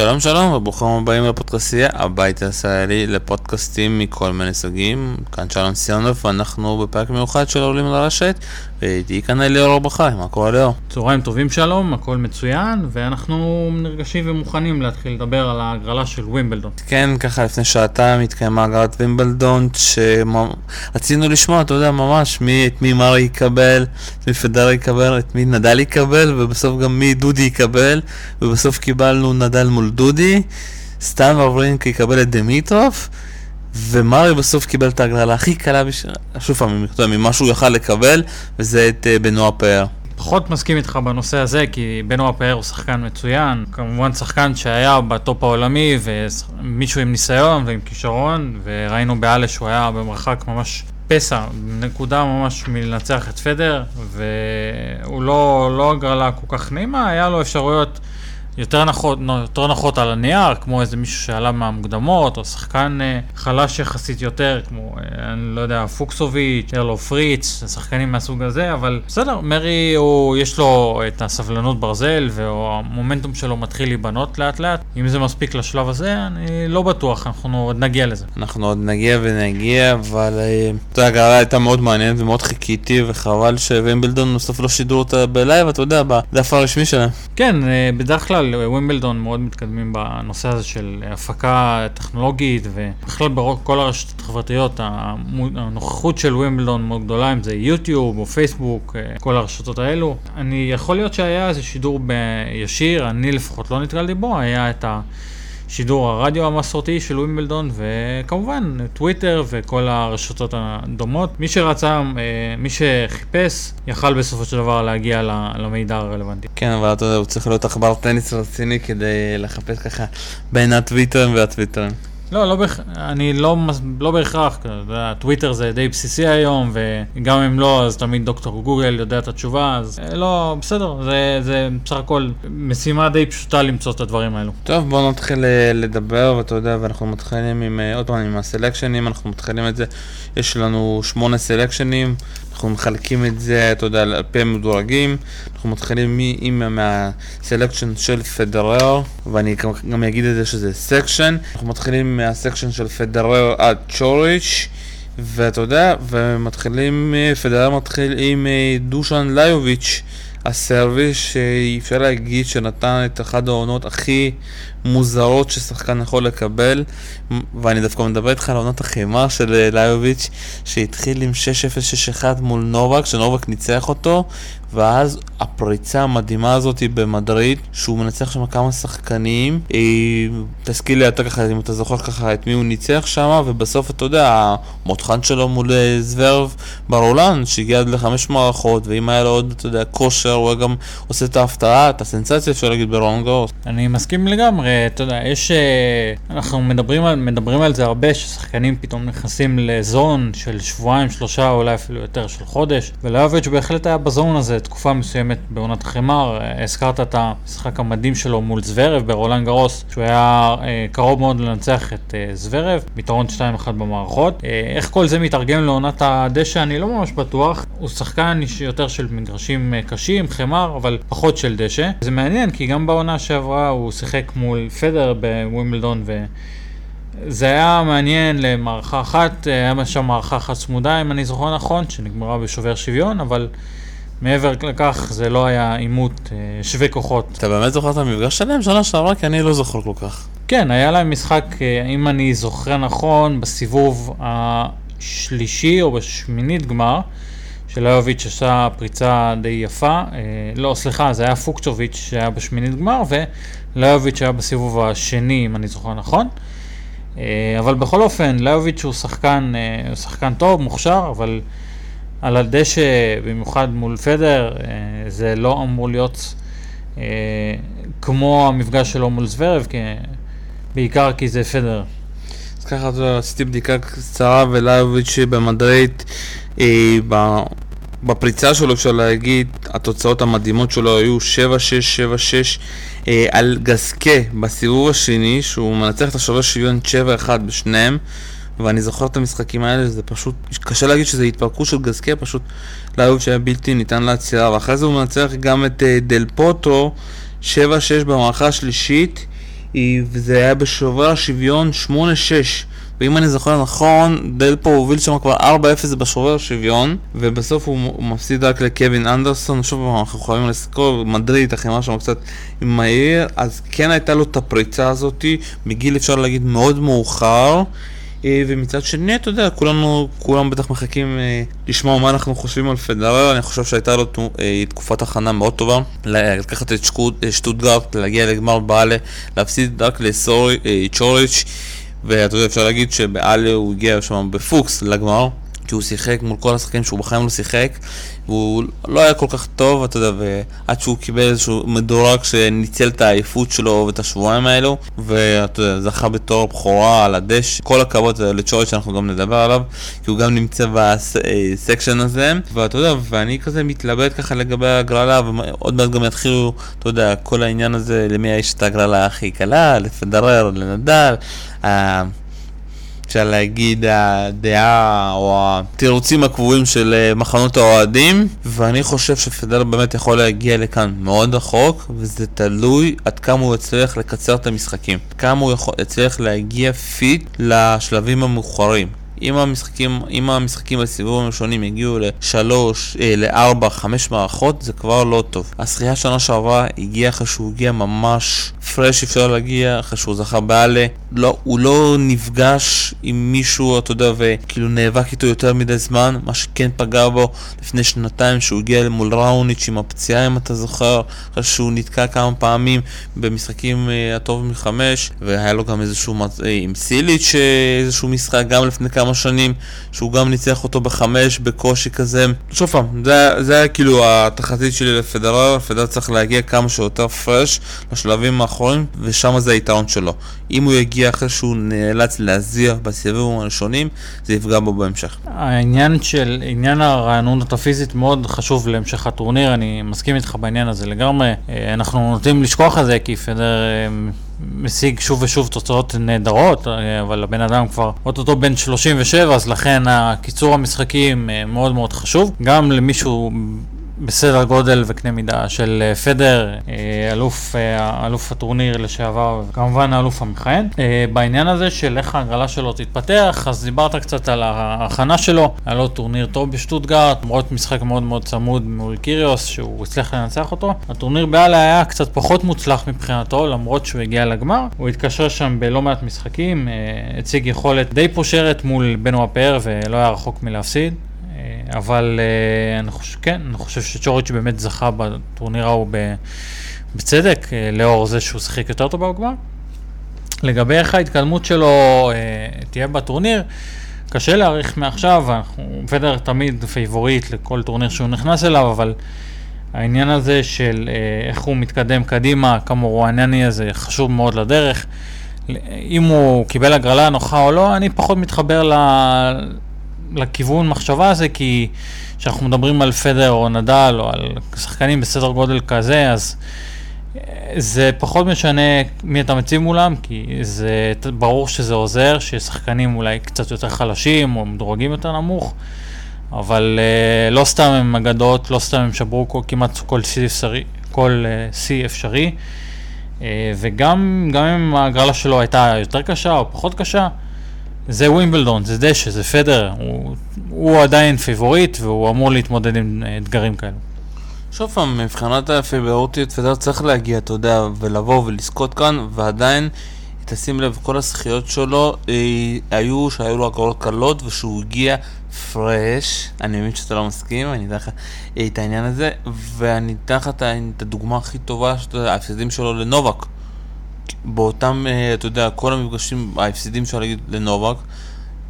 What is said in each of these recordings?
שלום שלום וברוכים הבאים לפודקאסטייה, הבית הישראלי לפודקאסטים מכל מיני סוגים. כאן שלום סיונוב ואנחנו בפרק מיוחד של עולים לרשת ואיתי כאן אליאור ברכה, מה קורה ליאור? צהריים טובים שלום, הכל מצוין ואנחנו נרגשים ומוכנים להתחיל לדבר על ההגרלה של ווימבלדון. כן, ככה לפני שעתיים התקיימה הגרלת ווימבלדון שרצינו לשמוע, אתה יודע, ממש מי, את מי מרי יקבל, את מי פדר יקבל, את מי נדל יקבל ובסוף גם מי דודי יקבל ובסוף קיבלנו נדל מול דודי, סטן וברינקה קיבל את דמיטרוף, ומרי בסוף קיבל את ההגרלה הכי קלה, בש... שוב פעם, ממה שהוא יכל לקבל, וזה את אה, בנואה פר. פחות מסכים איתך בנושא הזה, כי בנואה פר הוא שחקן מצוין, כמובן שחקן שהיה בטופ העולמי, ומישהו עם ניסיון ועם כישרון, וראינו בהאלה שהוא היה במרחק ממש פסע, נקודה ממש מלנצח את פדרר, והוא לא, לא הגרלה כל כך נעימה, היה לו אפשרויות יותר נחות, יותר נחות על הנייר, כמו איזה מישהו שעלה מהמוקדמות, או שחקן אה, חלש יחסית יותר, כמו, אה, אני לא יודע, פוקסוביץ', טיילור פריץ, שחקנים מהסוג הזה, אבל בסדר, מרי, הוא, יש לו את הסבלנות ברזל, והמומנטום שלו מתחיל להיבנות לאט לאט. אם זה מספיק לשלב הזה, אני לא בטוח, אנחנו עוד נגיע לזה. אנחנו עוד נגיע ונגיע, אבל אה, אתה יודע, הגרלה הייתה מאוד מעניינת ומאוד חיכיתי, וחבל שווימבלדון בסוף לא שידרו אותה ב live, אתה יודע, בדף הרשמי שלהם. כן, בדרך כלל ווימבלדון מאוד מתקדמים בנושא הזה של הפקה טכנולוגית ובכלל בכל הרשתות החברתיות הנוכחות של ווימבלדון מאוד גדולה אם זה יוטיוב או פייסבוק אה, כל הרשתות האלו. אני יכול להיות שהיה איזה שידור בישיר אני לפחות לא נתקלתי בו היה את ה... שידור הרדיו המסורתי של ווימבלדון, וכמובן טוויטר וכל הרשתות הדומות. מי שרצה, אה, מי שחיפש, יכל בסופו של דבר להגיע למידע הרלוונטי. כן, אבל אתה יודע, הוא צריך להיות עכבר טניס רציני כדי לחפש ככה בין הטוויטרים והטוויטרים. לא, לא בהכ... אני לא, לא בהכרח, טוויטר זה די בסיסי היום, וגם אם לא, אז תמיד דוקטור גוגל יודע את התשובה, אז אה, לא, בסדר, זה, זה בסך הכל משימה די פשוטה למצוא את הדברים האלו. טוב, בואו נתחיל אה, לדבר, ואתה יודע, ואנחנו מתחילים עם, אה, עוד פעם, עם הסלקשנים, אנחנו מתחילים את זה, יש לנו שמונה סלקשנים. אנחנו מחלקים את זה, אתה יודע, על פי המדורגים. אנחנו מתחילים עם מה section של פדרר, ואני גם אגיד את זה שזה section. אנחנו מתחילים מה section של פדרר עד צ'וריץ'. ואתה יודע, ומתחילים, פדרר מתחיל עם אה, דושן ליוביץ', הסרבי שאפשר להגיד שנתן את אחת העונות הכי מוזרות ששחקן יכול לקבל, ואני דווקא מדבר איתך על עונת החימה של אה, ליוביץ', שהתחיל עם 6-0-6-1 מול נובק, שנובק ניצח אותו, ואז הפריצה המדהימה הזאת במדריד, שהוא מנצח שם כמה שחקנים, תזכיר לי אתה ככה, אם אתה זוכר ככה את מי הוא ניצח שם, ובסוף אתה יודע, המותחן שלו מול אה, זוורב ברולן, שהגיע עד לחמש מערכות, ואם היה לו עוד, אתה יודע, כושר, הוא היה גם עושה את ההפתעה, את הסנסציה, אפשר להגיד, ברולנד גרוס. אני מסכים לגמרי, אתה יודע, יש, אה, אנחנו מדברים על, מדברים על זה הרבה, ששחקנים פתאום נכנסים לזון של שבועיים, שלושה, אולי אפילו יותר של חודש, וליוביץ' בהחלט היה בזון הזה. תקופה מסוימת בעונת החמר, הזכרת את המשחק המדהים שלו מול זוורב ברולנד גרוס, שהוא היה אה, קרוב מאוד לנצח את אה, זוורב, ביתרון 2-1 במערכות. אה, איך כל זה מתרגם לעונת הדשא אני לא ממש בטוח, הוא שחקן יותר של מגרשים קשים, חמר, אבל פחות של דשא. זה מעניין כי גם בעונה שעברה הוא שיחק מול פדר בווימבלדון ו... זה היה מעניין למערכה אחת, היה שם מערכה אחת צמודה אם אני זוכר נכון, שנגמרה בשובר שוויון, אבל מעבר לכך זה לא היה עימות אה, שווה כוחות. אתה באמת זוכר את המפגש שלהם שנה שעברה? כי אני לא זוכר כל כך. כן, היה להם משחק, אה, אם אני זוכר נכון, בסיבוב השלישי או בשמינית גמר, שלאוביץ' עשה פריצה די יפה. אה, לא, סליחה, זה היה פוקצ'וביץ' שהיה בשמינית גמר, ולאוביץ' היה בסיבוב השני, אם אני זוכר נכון. אבל בכל אופן, לאוביץ' הוא שחקן, הוא שחקן טוב, מוכשר, אבל... על הדשא, במיוחד מול פדר, אה, זה לא אמור להיות אה, כמו המפגש שלו מול זוורב, בעיקר כי זה פדר. אז ככה עשיתי בדיקה קצרה ולאוביץ' במדריד, אה, בפריצה שלו אפשר להגיד, התוצאות המדהימות שלו היו 7-6, 7-6 על גסקה בסיבוב השני, שהוא מנצח את השובר שוויון 7-1 בשניהם. ואני זוכר את המשחקים האלה, זה פשוט, קשה להגיד שזה התפרקות של גסקיה, פשוט לאהוב שהיה בלתי ניתן לעצירה, ואחרי זה הוא מנצח גם את uh, דל פוטו 7-6 במערכה השלישית, וזה היה בשובר השוויון 8-6. ואם אני זוכר נכון, דלפו הוביל שם כבר 4-0 בשובר שוויון, ובסוף הוא, הוא מפסיד רק לקווין אנדרסון, שוב אנחנו יכולים לזכור, מדריד החמאה שם קצת מהיר, אז כן הייתה לו את הפריצה הזאתי, מגיל אפשר להגיד מאוד מאוחר. אה, ומצד שני, אתה יודע, כולנו, כולם בטח מחכים אה, לשמוע מה אנחנו חושבים על פדרר, אני חושב שהייתה לו אה, תקופת הכנה מאוד טובה, לקחת את שטוטגרט, להגיע לגמר בעלה, להפסיד רק לצ'וריץ', ואתה יודע, אפשר להגיד שבעלה הוא הגיע שם בפוקס לגמר, כי הוא שיחק מול כל השחקנים שהוא בחיים לא שיחק, והוא לא היה כל כך טוב, אתה יודע, ועד שהוא קיבל איזשהו מדורג שניצל את העייפות שלו ואת השבועיים האלו, ואתה יודע, זכה בתואר בכורה על הדשא. כל הכבוד לצ'וריץ' שאנחנו גם נדבר עליו, כי הוא גם נמצא ב section הזה, ואתה יודע, ואני כזה מתלבט ככה לגבי הגרלה, ועוד מעט גם יתחילו, אתה יודע, כל העניין הזה, למי יש את הגרלה הכי קלה, לפדרר, לנדל. אפשר להגיד הדעה או התירוצים הקבועים של אה, מחנות האוהדים. ואני חושב שפדרר באמת יכול להגיע לכאן מאוד רחוק וזה תלוי עד כמה הוא יצליח לקצר את המשחקים. כמה הוא יכול, יצליח להגיע fit לשלבים המאוחרים אם המשחקים, אם המשחקים בסיבובים הראשונים יגיעו לשלוש, אה, לארבע, חמש מערכות, זה כבר לא טוב. השחייה שנה שעברה הגיעה אחרי שהוא הגיע ממש פרש, אפשר להגיע, אחרי שהוא זכה באלה. לא, הוא לא נפגש עם מישהו, אתה יודע, וכאילו נאבק איתו יותר מדי זמן, מה שכן פגע בו לפני שנתיים, שהוא הגיע מול ראוניץ' עם הפציעה, אם אתה זוכר, אחרי שהוא נתקע כמה פעמים במשחקים אה, הטוב מחמש, והיה לו גם איזשהו, אה, עם סיליץ' אה, איזשהו משחק גם לפני כמה שנים, שהוא גם ניצח אותו בחמש בקושי כזה. שוב פעם, זה, זה היה כאילו התחזית שלי לפדרר, פדרר צריך להגיע כמה שיותר פרש לשלבים האחרונים, ושם זה היתרון שלו. אם הוא יגיע אחרי שהוא נאלץ להזיע בסיבובים הראשונים, זה יפגע בו בהמשך. העניין של, עניין הרענונות הפיזית מאוד חשוב להמשך הטורניר, אני מסכים איתך בעניין הזה לגמרי. אה, אנחנו נוטים לשכוח את זה, כי פדר אה, משיג שוב ושוב תוצאות נהדרות, אה, אבל הבן אדם כבר אוטוטו בן 37, אז לכן הקיצור המשחקים מאוד מאוד חשוב. גם למישהו בסדר גודל וקנה מידה של אה, פדרר, אה, אלוף, אה, אלוף הטורניר לשעבר, כמובן האלוף המכהן. בעניין הזה של איך ההגרלה שלו תתפתח, אז דיברת קצת על ההכנה שלו, היה לו טורניר טוב בשטוטגארט, למרות משחק מאוד מאוד צמוד מול קיריוס, שהוא הצליח לנצח אותו. הטורניר בהאלה היה קצת פחות מוצלח מבחינתו, למרות שהוא הגיע לגמר. הוא התקשר שם בלא מעט משחקים, הציג יכולת די פושרת מול בנואה פר ולא היה רחוק מלהפסיד. אבל אה, אני חושב, כן, אני חושב שצ'וריץ' באמת זכה בטורניר ההוא בצדק, אה, לאור זה שהוא שיחק יותר טוב בגמר. לגבי איך ההתקדמות שלו אה, תהיה בטורניר, קשה להעריך מעכשיו, אנחנו, פדרר תמיד favorite לכל טורניר שהוא נכנס אליו, אבל העניין הזה של איך הוא מתקדם קדימה, כמה הוא הענייני הזה, חשוב מאוד לדרך. אם הוא קיבל הגרלה נוחה או לא, אני פחות מתחבר ל... לכיוון מחשבה הזה, כי כשאנחנו מדברים על פדר או נדל או על שחקנים בסדר גודל כזה, אז אה, זה פחות משנה מי אתה מציב מולם, כי זה ברור שזה עוזר, ששחקנים אולי קצת יותר חלשים או מדורגים יותר נמוך, אבל uh, לא סתם הם אגדות, לא סתם הם שברו כל, כמעט כל שיא אפשרי, כל uh, שיא אפשרי, uh, וגם אם ההגרלה שלו הייתה יותר קשה או פחות קשה, זה ווימבלדון, זה דשא, זה פדר, הוא, הוא עדיין פיבוריט והוא אמור להתמודד עם אה, אתגרים כאלו. שוב פעם, מבחינת הפיבוריטיות פדר צריך להגיע, אתה יודע, ולבוא ולזכות כאן, ועדיין, תשים לב, כל הזכיות שלו אה, היו שהיו לו הגרלות קלות ושהוא הגיע פרש, אני מבין שאתה לא מסכים, אני אתן לך אה, את העניין הזה, ואני אתן לך את הדוגמה הכי טובה, ההפסדים שלו לנובק. באותם, אה, אתה יודע, כל המפגשים, ההפסידים אפשר להגיד לנובק,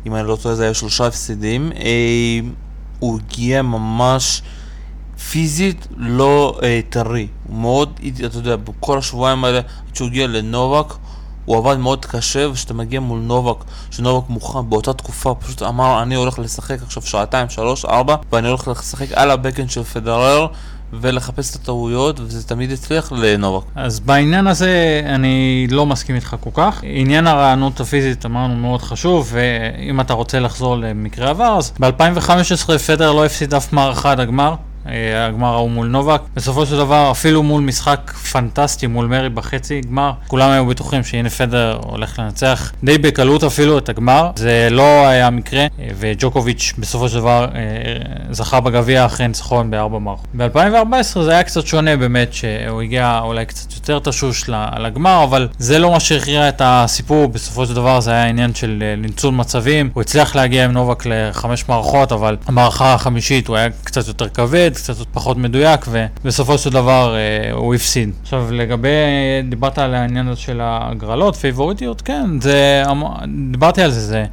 אם אני לא טועה זה היה שלושה הפסידים, אה, הוא הגיע ממש פיזית לא אה, טרי, הוא מאוד, אתה יודע, בכל השבועיים האלה, עד שהוא הגיע לנובק, הוא עבד מאוד קשה, וכשאתה מגיע מול נובק, שנובק מוכן באותה תקופה, פשוט אמר, אני הולך לשחק עכשיו שעתיים, שלוש, ארבע, ואני הולך לשחק על הבקן של פדרר, ולחפש את הטעויות, וזה תמיד הצליח לנובק. אז בעניין הזה אני לא מסכים איתך כל כך. עניין הרענות הפיזית אמרנו מאוד חשוב, ואם אתה רוצה לחזור למקרה עבר, אז ב-2015 פדר לא הפסיד אף מערכה עד הגמר. אה, הגמר ההוא מול נובק. בסופו של דבר, אפילו מול משחק פנטסטי מול מרי בחצי גמר, כולם היו בטוחים שהנה פדר הולך לנצח די בקלות אפילו את הגמר. זה לא היה מקרה, אה, וג'וקוביץ' בסופו של דבר אה, זכה בגביע אחרי ניצחון בארבע מערכות. ב-2014 זה היה קצת שונה באמת, שהוא הגיע אולי קצת יותר תשוש לגמר, אבל זה לא מה שהכריע את הסיפור, בסופו של דבר זה היה עניין של ניצול מצבים. הוא הצליח להגיע עם נובק לחמש מערכות, אבל המערכה החמישית הוא היה קצת יותר כבד, קצת פחות מדויק, ובסופו של דבר אה, הוא הפסיד. עכשיו, לגבי, דיברת על העניין הזה של ההגרלות, פייבוריטיות, כן, זה, דיברתי על זה, זה,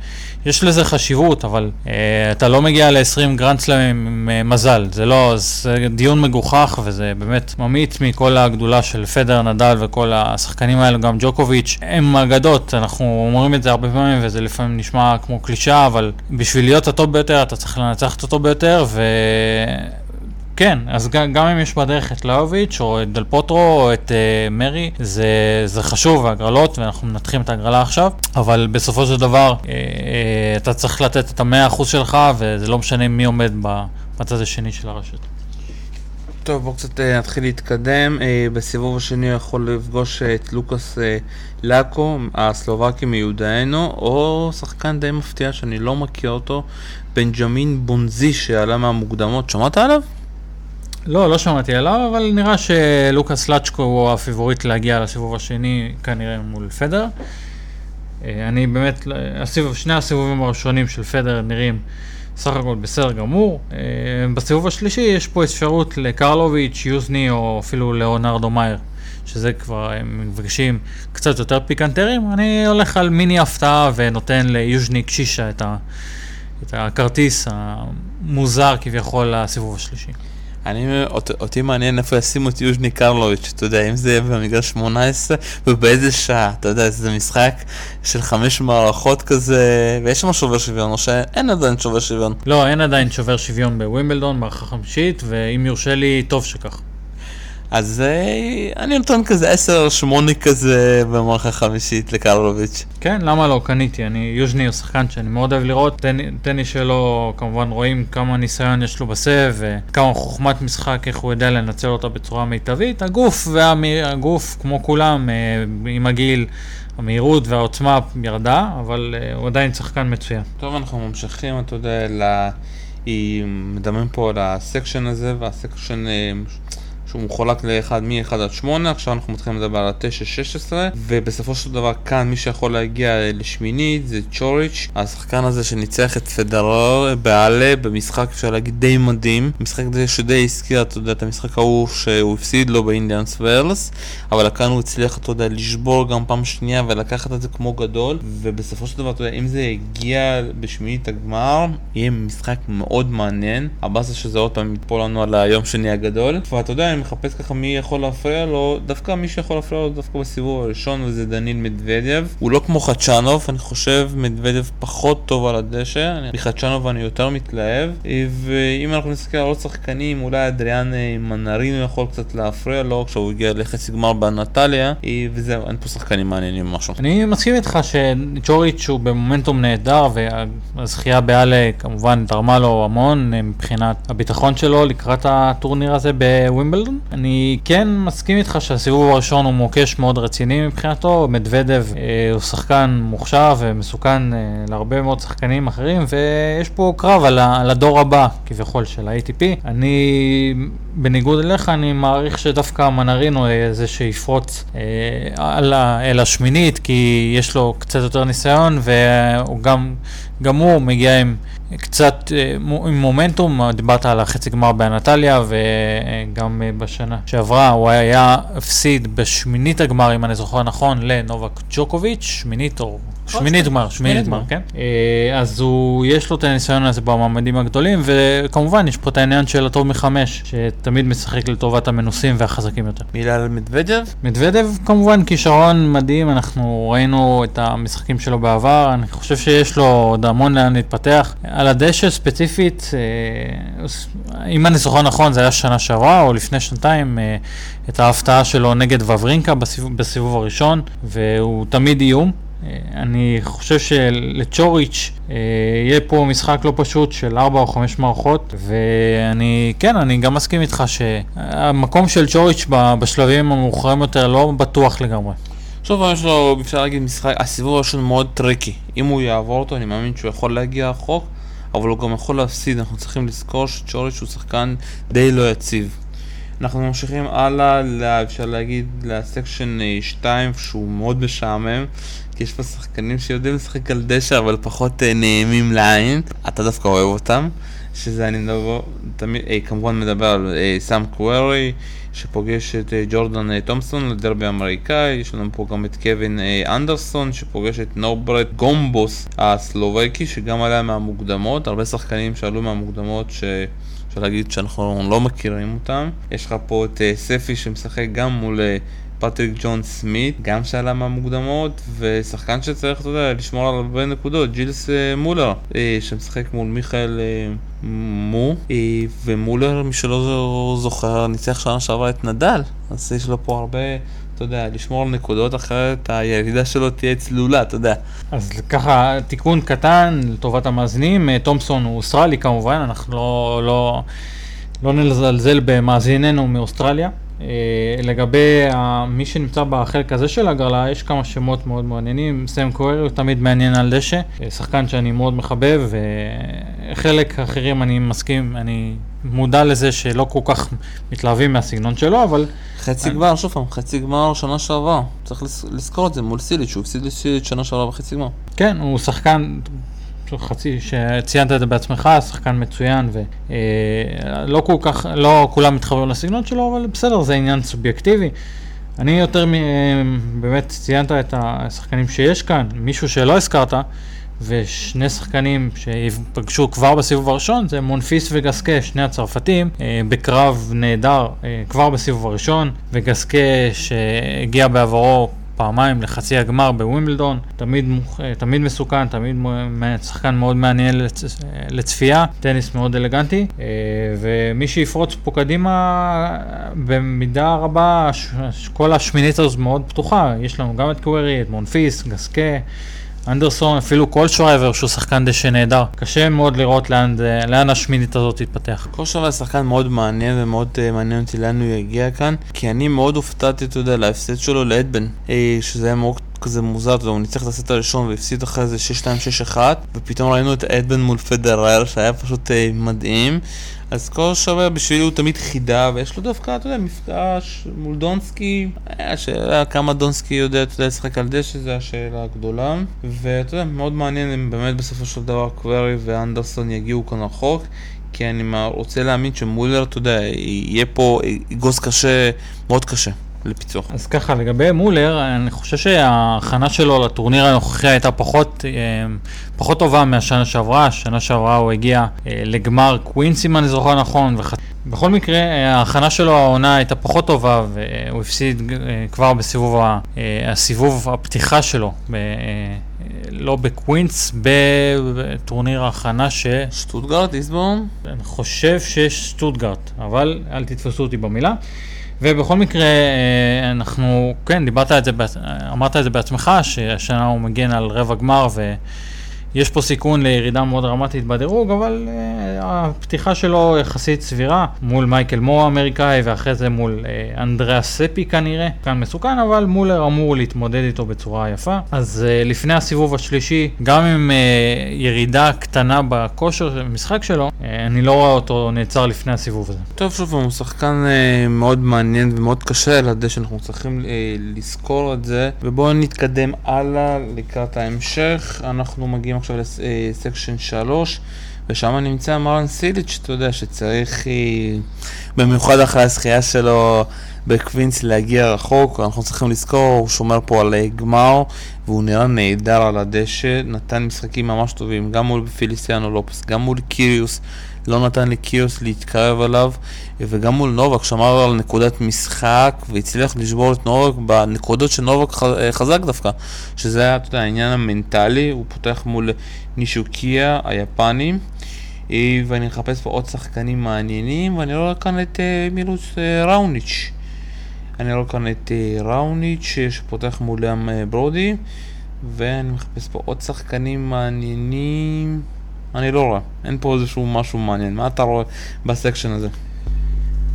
יש לזה חשיבות, אבל אה, אתה לא מגיע ל-20 גרנדסלמים עם אה, מזל, זה לא, זה דיון מגוחך, וזה באמת ממעיט מכל הגדולה של פדר, נדל וכל השחקנים האלו, גם ג'וקוביץ', הם אגדות, אנחנו אומרים את זה הרבה פעמים, וזה לפעמים נשמע כמו קלישאה, אבל בשביל להיות הטוב ביותר, אתה צריך לנצח את הטוב ביותר, ו... כן, אז גם, גם אם יש בדרך את לאוביץ' או את דל פוטרו או את uh, מרי, זה, זה חשוב, ההגרלות, ואנחנו מנתחים את ההגרלה עכשיו, אבל בסופו של דבר uh, uh, אתה צריך לתת את המאה אחוז שלך, וזה לא משנה מי עומד בצד השני של הרשת. טוב, בואו קצת נתחיל להתקדם. בסיבוב השני הוא יכול לפגוש את לוקאס לאקו, הסלובקי מיודענו, או שחקן די מפתיע שאני לא מכיר אותו, בנג'מין בונזי שעלה מהמוקדמות. שמעת עליו? לא, לא שמעתי עליו, אבל נראה שלוקאס לצ'קו הוא הפיבוריט להגיע לסיבוב השני, כנראה מול פדר. אה, אני באמת, הסיבוב, שני הסיבובים הראשונים של פדר נראים סך הכל בסדר גמור. אה, בסיבוב השלישי יש פה אפשרות לקרלוביץ', יוזני או אפילו לאונרדו מאייר, שזה כבר הם מבקשים קצת יותר פיקנטרים. אני הולך על מיני הפתעה ונותן ליוז'ני קשישה את, ה, את הכרטיס המוזר כביכול לסיבוב השלישי. אני, אות, אותי מעניין איפה ישימו את יוז'ני קרלוביץ', אתה יודע, אם זה יהיה במגרש 18 ובאיזה שעה, אתה יודע, זה משחק של חמש מערכות כזה, ויש שם שובר שוויון, או שאין עדיין שובר שוויון. לא, אין עדיין שובר שוויון בווימבלדון, מערכה חמישית, ואם יורשה לי, טוב שכך. אז אה, אני נותן כזה 10-8 כזה במערכה חמישית לקרלוביץ'. כן, למה לא? קניתי. אני יוז'ני הוא שחקן שאני מאוד אוהב לראות. טניס שלו, כמובן רואים כמה ניסיון יש לו בסבב, וכמה חוכמת משחק, איך הוא יודע לנצל אותה בצורה מיטבית. הגוף, והגוף, כמו כולם, אה, עם הגיל, המהירות והעוצמה ירדה, אבל אה, הוא עדיין שחקן מצוין. טוב, אנחנו ממשיכים, אתה יודע, ל... מדברים פה על הסקשן הזה, והסקשן... שהוא מחולק לאחד מ-1 עד 8, עכשיו אנחנו מתחילים לדבר על ה-9-16 ובסופו של דבר כאן מי שיכול להגיע לשמינית זה צ'וריץ', השחקן הזה שניצח את פדרר בעלה במשחק אפשר להגיד די מדהים, משחק די שדי הזכיר, אתה יודע, את המשחק ההוא שהוא הפסיד לו באינדיאנס ורלס, אבל כאן הוא הצליח, אתה יודע, לשבור גם פעם שנייה ולקחת את זה כמו גדול, ובסופו של דבר, אתה יודע, אם זה יגיע בשמינית הגמר, יהיה משחק מאוד מעניין, הבאסה שזה עוד פעם יתפול לנו על היום שני הגדול, ואתה יודע, אני מחפש ככה מי יכול להפריע לו, דווקא מי שיכול להפריע לו דווקא בסיבוב הראשון וזה דניל מדוודיו. הוא לא כמו חדשנוב, אני חושב מדוודיו פחות טוב על הדשא, מחדשנוב אני יותר מתלהב. ואם אנחנו נסתכל על עוד שחקנים, אולי אדריאן אה, מנרינו יכול קצת להפריע לו כשהוא הגיע לחצי גמר בנטליה, וזהו, אין פה שחקנים מעניינים משהו. אני מסכים איתך שג'וריץ' הוא במומנטום נהדר, והזכייה באלה כמובן תרמה לו המון אה, מבחינת הביטחון שלו לקראת הטורניר הזה בווימבלדון. אני כן מסכים איתך שהסיבוב הראשון הוא מוקש מאוד רציני מבחינתו, מדוודב אה, הוא שחקן מוכשר ומסוכן אה, להרבה מאוד שחקנים אחרים, ויש פה קרב על, על הדור הבא כביכול של ה-ATP. אני, בניגוד אליך, אני מעריך שדווקא מנרינו יהיה זה שיפרוץ אה, על, אל השמינית, כי יש לו קצת יותר ניסיון, והוא גם, גם הוא מגיע עם... קצת אה, עם מומנטום, דיברת על החצי גמר באנטליה וגם אה, בשנה שעברה הוא היה הפסיד בשמינית הגמר, אם אני זוכר נכון, לנובק ג'וקוביץ', שמינית או שמינית גמר, שמינית גמר, כן. אה, אז הוא, יש לו את הניסיון הזה במעמדים הגדולים, וכמובן יש פה את העניין של הטוב מחמש, שתמיד משחק לטובת המנוסים והחזקים יותר. מילה על מדוודב? מדוודב כמובן כישרון מדהים, אנחנו ראינו את המשחקים שלו בעבר, אני חושב שיש לו עוד המון לאן להתפתח. על הדשא ספציפית, אה, אם אני זוכר נכון, זה היה שנה שעברה או לפני שנתיים, אה, את ההפתעה שלו נגד וברינקה בסיבוב, בסיבוב הראשון, והוא תמיד איום. אני חושב שלצ'וריץ' אה, יהיה פה משחק לא פשוט של 4 או 5 מערכות, ואני, כן, אני גם מסכים איתך שהמקום של צ'וריץ' בשלבים המאוחרים יותר לא בטוח לגמרי. שוב יש לו, אפשר להגיד, משחק, הסיבוב הראשון מאוד tricky. אם הוא יעבור אותו, אני מאמין שהוא יכול להגיע רחוק, אבל הוא גם יכול להפסיד. אנחנו צריכים לזכור שצ'וריץ' הוא שחקן די לא יציב. אנחנו ממשיכים הלאה, אפשר להגיד, לסקשן 2 אה, שהוא מאוד משעמם כי יש פה שחקנים שיודעים לשחק על דשא אבל פחות uh, נעימים לעין אתה דווקא אוהב אותם שזה אני מדבר, תמיד, אי, אה, כמובן מדבר על סאם קווירי שפוגש את ג'ורדן uh, תומפסון לדרבי אמריקאי, יש לנו פה גם את קווין uh, אנדרסון שפוגש את נורברט גומבוס הסלובקי שגם עלה מהמוקדמות, הרבה שחקנים שעלו מהמוקדמות ש... אפשר להגיד שאנחנו לא מכירים אותם. יש לך פה את אה, ספי שמשחק גם מול אה, פטריק ג'ון סמית, גם שעלה מהמוקדמות, ושחקן שצריך, אתה יודע, לשמור על הרבה נקודות, ג'ילס אה, מולר, אה, שמשחק מול מיכאל אה, מו, ומולר, מי שלא זוכר, ניצח שנה שעברה את נדל, אז יש לו פה הרבה... אתה יודע, לשמור על נקודות, אחרת הירידה שלו תהיה תלולה, אתה יודע. אז ככה, תיקון קטן לטובת המאזינים, אה, תומפסון הוא אוסטרלי כמובן, אנחנו לא, לא, לא נזלזל במאזיננו מאוסטרליה. אה, לגבי מי שנמצא בחלק הזה של הגרלה, יש כמה שמות מאוד מעניינים. סם קווירי הוא תמיד מעניין על דשא, אה, שחקן שאני מאוד מחבב, וחלק אחרים אני מסכים, אני מודע לזה שלא כל כך מתלהבים מהסגנון שלו, אבל... חצי גמר, שוב פעם, חצי גמר שנה שעברה. צריך לזכור את זה מול סיליץ', הוא הפסיד לסיליץ' שנה שעברה בחצי גמר. כן, הוא שחקן, חצי, שציינת את זה בעצמך, שחקן מצוין, ולא כל כך, לא כולם מתחברים לסגנון שלו, אבל בסדר, זה עניין סובייקטיבי. אני יותר, באמת ציינת את השחקנים שיש כאן, מישהו שלא הזכרת, ושני שחקנים שפגשו כבר בסיבוב הראשון זה מונפיס וגסקה, שני הצרפתים, אה, בקרב נהדר אה, כבר בסיבוב הראשון, וגסקה שהגיע בעברו פעמיים לחצי הגמר בווימבלדון, תמיד, אה, תמיד מסוכן, תמיד שחקן מאוד מעניין לצ, לצפייה, טניס מאוד אלגנטי, ומי שיפרוץ פה קדימה, במידה רבה, כל השמינית הזו מאוד פתוחה, יש לנו גם את קווירי, את מונפיס, גסקה. אנדרסון, אפילו כל שרייבר שהוא שחקן דשא נהדר. קשה מאוד לראות לאן, לאן השמינית הזאת תתפתח. כל שרייבר שחקן מאוד מעניין ומאוד uh, מעניין אותי לאן הוא יגיע כאן, כי אני מאוד הופתעתי, אתה יודע, להפסד שלו לאדבן, uh, שזה היה מאוד כזה מוזר, אתה יודע, הוא ניצח את הסט הראשון והפסיד אחרי זה 6-2-6-1, ופתאום ראינו את אדבן מול פדרר, שהיה פשוט uh, מדהים. אז כל שווה בשבילי הוא תמיד חידה, ויש לו דווקא, אתה יודע, מפגש מול דונסקי. השאלה כמה דונסקי יודע, אתה יודע, לשחק על דשא, זו השאלה הגדולה. ואתה יודע, מאוד מעניין אם באמת בסופו של דבר קווירי ואנדרסון יגיעו כאן רחוק. כי אני רוצה להאמין שמולר, אתה יודע, יהיה פה אגוז קשה, מאוד קשה. לפיצוח. אז ככה, לגבי מולר, אני חושב שההכנה שלו לטורניר הנוכחי הייתה פחות, אה, פחות טובה מהשנה שעברה. שנה שעברה הוא הגיע אה, לגמר קווינס, אם אני זוכר נכון. וח... בכל מקרה, אה, ההכנה שלו העונה הייתה פחות טובה, והוא הפסיד כבר בסיבוב, הסיבוב הפתיחה שלו. לא בקווינס, בטורניר ההכנה ש... שטוטגרט, איסטבורן? אני חושב שיש שטוטגרט, אבל אל תתפסו אותי במילה. ובכל מקרה, אה, אנחנו, כן, דיברת את זה, אמרת את זה בעצמך, שהשנה הוא מגן על רבע גמר, ו... יש פה סיכון לירידה מאוד דרמטית בדירוג, אבל uh, הפתיחה שלו יחסית סבירה, מול מייקל מו האמריקאי, ואחרי זה מול uh, אנדריאה ספי כנראה, כאן מסוכן, אבל מולר אמור להתמודד איתו בצורה יפה. אז uh, לפני הסיבוב השלישי, גם עם uh, ירידה קטנה בכושר המשחק שלו, uh, אני לא רואה אותו נעצר לפני הסיבוב הזה. טוב, שוב, הוא שחקן uh, מאוד מעניין ומאוד קשה על הדשא, אנחנו צריכים uh, לזכור את זה, ובואו נתקדם הלאה לקראת ההמשך, אנחנו מגיעים עכשיו לסקשן 3 ושם נמצא מרן סיליץ', אתה יודע, שצריך, אה, במיוחד אחרי הזכייה שלו בקווינס להגיע רחוק, אנחנו צריכים לזכור, הוא שומר פה על אה, גמר, והוא נראה נהדר על הדשא, נתן משחקים ממש טובים, גם מול פיליסיאנו לופס, גם מול קיריוס, לא נתן לקיריוס להתקרב עליו, וגם מול נובק שמר על נקודת משחק, והצליח לשבור את נובק בנקודות שנובק אה, חזק דווקא, שזה היה, יודע, העניין המנטלי, הוא פותח מול נישוקיה היפנים. אה, ואני מחפש פה עוד שחקנים מעניינים, ואני רואה כאן את מילוס ראוניץ'. אני רואה כאן את ראוניץ' שפותח מולם ברודי ואני מחפש פה עוד שחקנים מעניינים. אני לא רואה, אין פה איזשהו משהו מעניין. מה אתה רואה בסקשן הזה?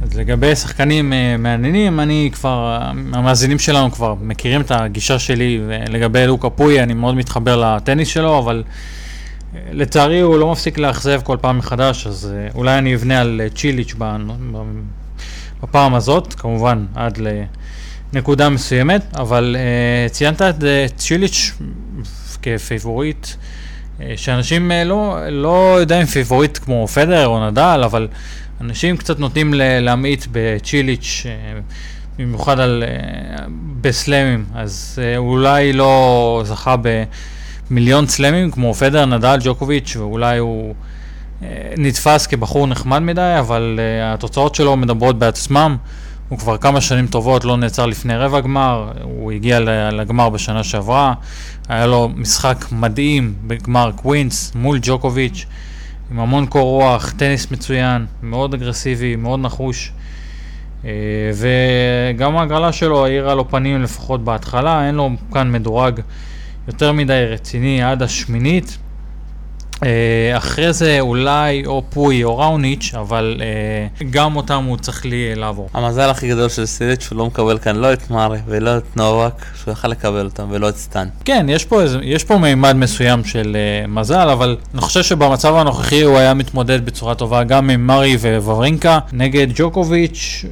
אז לגבי שחקנים uh, מעניינים, אני כבר, המאזינים שלנו כבר מכירים את הגישה שלי, ולגבי לוקה פוי, אני מאוד מתחבר לטניס שלו, אבל uh, לצערי הוא לא מפסיק לאכזב כל פעם מחדש, אז uh, אולי אני אבנה על צ'יליץ' בפעם הזאת, כמובן עד לנקודה מסוימת, אבל uh, ציינת את צ'יליץ' כ favorite. שאנשים לא, לא יודעים favorite כמו פדרר או נדל, אבל אנשים קצת נוטים להמעיט בצ'יליץ', אה, במיוחד על, אה, בסלאמים, אז אה, אולי לא זכה במיליון סלאמים כמו פדרר, נדל, ג'וקוביץ', ואולי הוא נתפס כבחור נחמד מדי, אבל התוצאות שלו מדברות בעצמם. הוא כבר כמה שנים טובות לא נעצר לפני רבע גמר, הוא הגיע לגמר בשנה שעברה, היה לו משחק מדהים בגמר קווינס מול ג'וקוביץ'. עם המון קור רוח, טניס מצוין, מאוד אגרסיבי, מאוד נחוש. אה, וגם ההגרלה שלו האירה לו פנים לפחות בהתחלה, אין לו כאן מדורג יותר מדי רציני עד השמינית. אה, אחרי זה אולי או פוי או ראוניץ', אבל אה, גם אותם הוא צריך לי לעבור. המזל הכי גדול של סיליץ' שהוא לא מקבל כאן לא את מארי ולא את נובק, שהוא יכל לקבל אותם ולא את סטן. כן, יש פה, יש פה מימד מסוים של מזל, אבל אני חושב שבמצב הנוכחי הוא היה מתמודד בצורה טובה גם עם מארי וווורינקה נגד ג'וקוביץ'.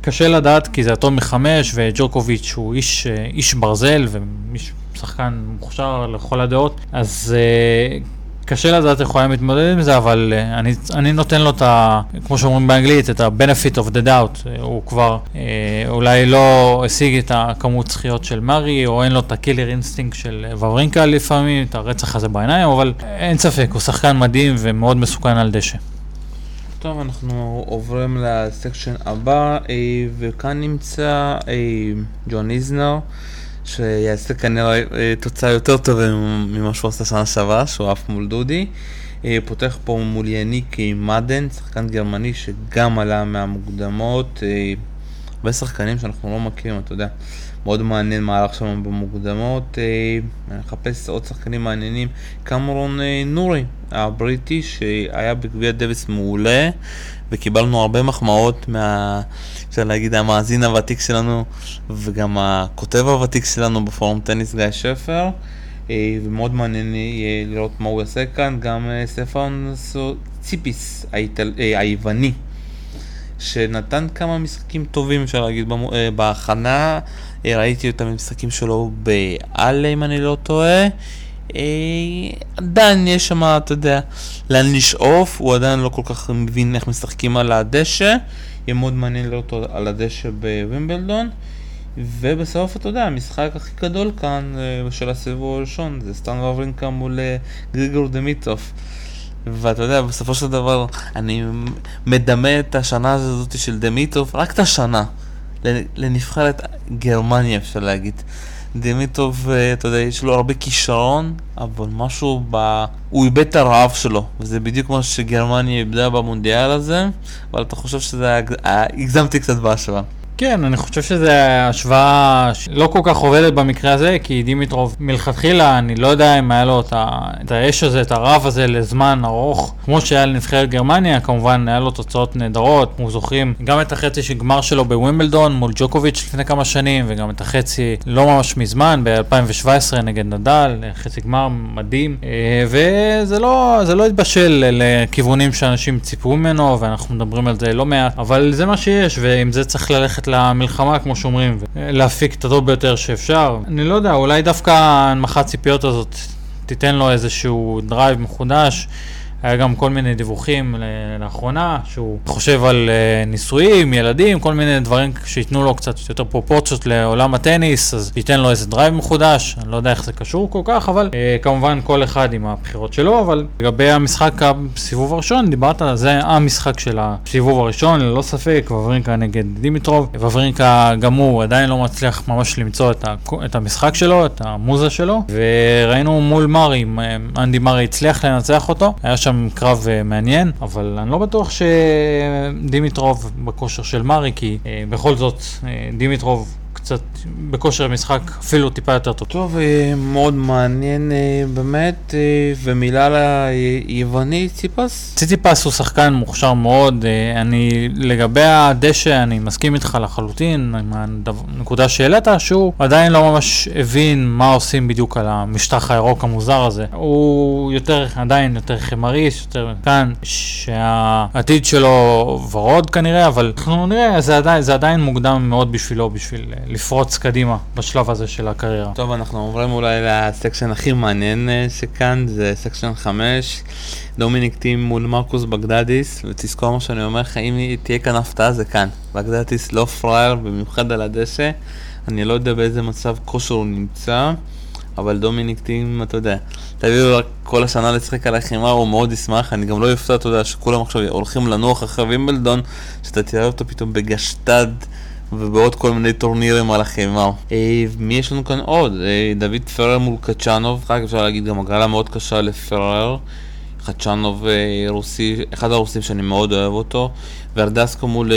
קשה לדעת כי זה אטום מחמש וג'וקוביץ' הוא איש, איש ברזל ושחקן מוכשר לכל הדעות, אז uh, קשה לדעת איך הוא היה מתמודד עם זה, אבל uh, אני, אני נותן לו את ה... כמו שאומרים באנגלית, את ה-benefit of the doubt. אה, הוא כבר אה, אולי לא השיג את הכמות זכיות של מארי, או אין לו את ה killer instinct של וברינקה לפעמים, את הרצח הזה בעיניים, אבל אין ספק, הוא שחקן מדהים ומאוד מסוכן על דשא. טוב, אנחנו עוברים ל section הבא, וכאן נמצא ג'ון איזנר. שיעשה כנראה אה, תוצאה יותר טובה ממה שהוא עשה שנה שעברה, שהוא עף מול דודי. אה, פותח פה מול יניק מדן, שחקן גרמני שגם עלה מהמוקדמות. אה, הרבה שחקנים שאנחנו לא מכירים, אתה יודע. מאוד מעניין מה הלך שם במוקדמות. אני מחפש עוד שחקנים מעניינים. קמרון נורי, הבריטי, שהיה בגביע דוויס מעולה. וקיבלנו הרבה מחמאות מה... אפשר להגיד, המאזין הוותיק שלנו וגם הכותב הוותיק שלנו בפורום טניס גיא שפר. אה, ומאוד מעניין יהיה לראות מה הוא יעשה כאן, גם אה, סטפן ציפיס. אה, היווני, שנתן כמה משחקים טובים אפשר להגיד בהכנה, ראיתי את המשחקים שלו באלה אם אני לא טועה. עדיין יש שם, אתה יודע, לאן לשאוף, הוא עדיין לא כל כך מבין איך משחקים על הדשא, יהיה מאוד מעניין לראות אותו על הדשא בווימבלדון. ובסוף, אתה יודע, המשחק הכי גדול כאן אה, של הסיבוב הראשון זה סטן וברינקה מול אה, גריגור דמיטרוף. ואתה יודע, בסופו של דבר, אני מדמה את השנה הזאת של דמיטרוף, רק את השנה, לנבחרת גרמניה, אפשר להגיד. דמיטוב, אה, אתה יודע, יש לו הרבה כישרון, אבל משהו ב... הוא איבד את הרעב שלו, וזה בדיוק מה שגרמניה איבדה במונדיאל הזה, אבל אתה חושב שזה היה... הגזמתי קצת בהשוואה. כן, אני חושב שזו השוואה לא כל כך עובדת במקרה הזה, כי דימיטרוב מלכתחילה, אני לא יודע אם היה לו את האש הזה, את הרב הזה לזמן ארוך, כמו שהיה לנבחרת גרמניה, כמובן היה לו תוצאות נהדרות, כמו זוכרים, גם את החצי של גמר שלו בווימבלדון מול ג'וקוביץ' לפני כמה שנים, וגם את החצי לא ממש מזמן, ב-2017 נגד נדל, חצי גמר מדהים, אה, וזה לא, לא התבשל לכיוונים שאנשים ציפו ממנו, ואנחנו מדברים על זה לא מעט, אבל זה מה שיש, ועם זה צריך ללכת ללכת למלחמה, כמו שאומרים, ולהפיק את הטוב ביותר שאפשר. אני לא יודע, אולי דווקא הנמחת ציפיות הזאת תיתן לו איזשהו drive מחודש. היה גם כל מיני דיווחים לאחרונה, שהוא חושב על אה, נישואים, ילדים, כל מיני דברים שייתנו לו קצת יותר פרופורציות לעולם הטניס, אז ייתן לו איזה drive מחודש, אני לא יודע איך זה קשור כל כך, אבל אה, כמובן כל אחד עם הבחירות שלו, אבל לגבי המשחק בסיבוב הראשון, דיברת על זה המשחק של הסיבוב הראשון, ללא ספק, וברינקה נגד דימיטרוב, וברינקה גם הוא עדיין לא מצליח ממש למצוא את, ה, את המשחק שלו, את המוזה שלו, וראינו מול מארי, אה, אנדי מארי הצליח לנצח אותו, היה שם שם קרב uh, מעניין, אבל אני לא בטוח שדימיטרוב בכושר של מארי, כי uh, בכל זאת uh, דימיטרוב קצת בכושר משחק אפילו טיפה יותר טוב. טוב, אה, מאוד מעניין אה, באמת, אה, ומילה ליווני ציפס? ציציפס הוא שחקן מוכשר מאוד, אני לגבי הדשא אני מסכים איתך לחלוטין עם הנקודה שהעלית שהוא עדיין לא ממש הבין מה עושים בדיוק על המשטח הירוק המוזר הזה. הוא יותר, עדיין יותר חמריש, יותר כאן, שהעתיד שלו ורוד כנראה, אבל אנחנו נראה, זה עדיין, זה עדיין מוקדם מאוד בשבילו, בשביל לפרוץ קדימה בשלב הזה של הקריירה. טוב, אנחנו עוברים אולי ל section הכי מעניין אה, שכאן, זה section 5, דומיניק טים מול מרקוס בגדטיס, ותזכור מה שאני אומר לך, אם תהיה כאן הפתעה זה כאן. בגדדיס לא פראייר, במיוחד על הדשא, אני לא יודע באיזה מצב כושר הוא נמצא. אבל דומיניק טים, אתה יודע, תביאו רק כל השנה לשחק על החימה, הוא מאוד ישמח, אני גם לא אופתע, אתה יודע, שכולם עכשיו הולכים לנוח אחרי וימבלדון, שאתה תראה אותו פתאום בגשטד ובעוד כל מיני טורנירים על החימה. אה, מי יש לנו כאן עוד? אה, דוד פרר מול קצ'אנוב, רק אפשר להגיד גם הגרלה מאוד קשה לפרר. חדשנוב אה, רוסי, אחד הרוסים שאני מאוד אוהב אותו, ורדסקו מול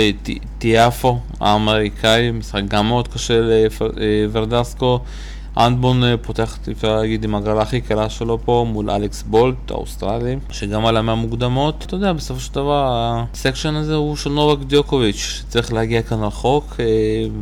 טיאפו האמריקאי, משחק גם מאוד קשה לוורדסקו. אדמונד אה, פותח, אפשר להגיד, עם הגרלה הכי קלה שלו פה מול אלכס בולט, האוסטרלי, שגם עלה מהמוקדמות. אתה יודע, בסופו של דבר, ה section הזה הוא של נובק דיוקוביץ', שצריך להגיע כאן רחוק, אה,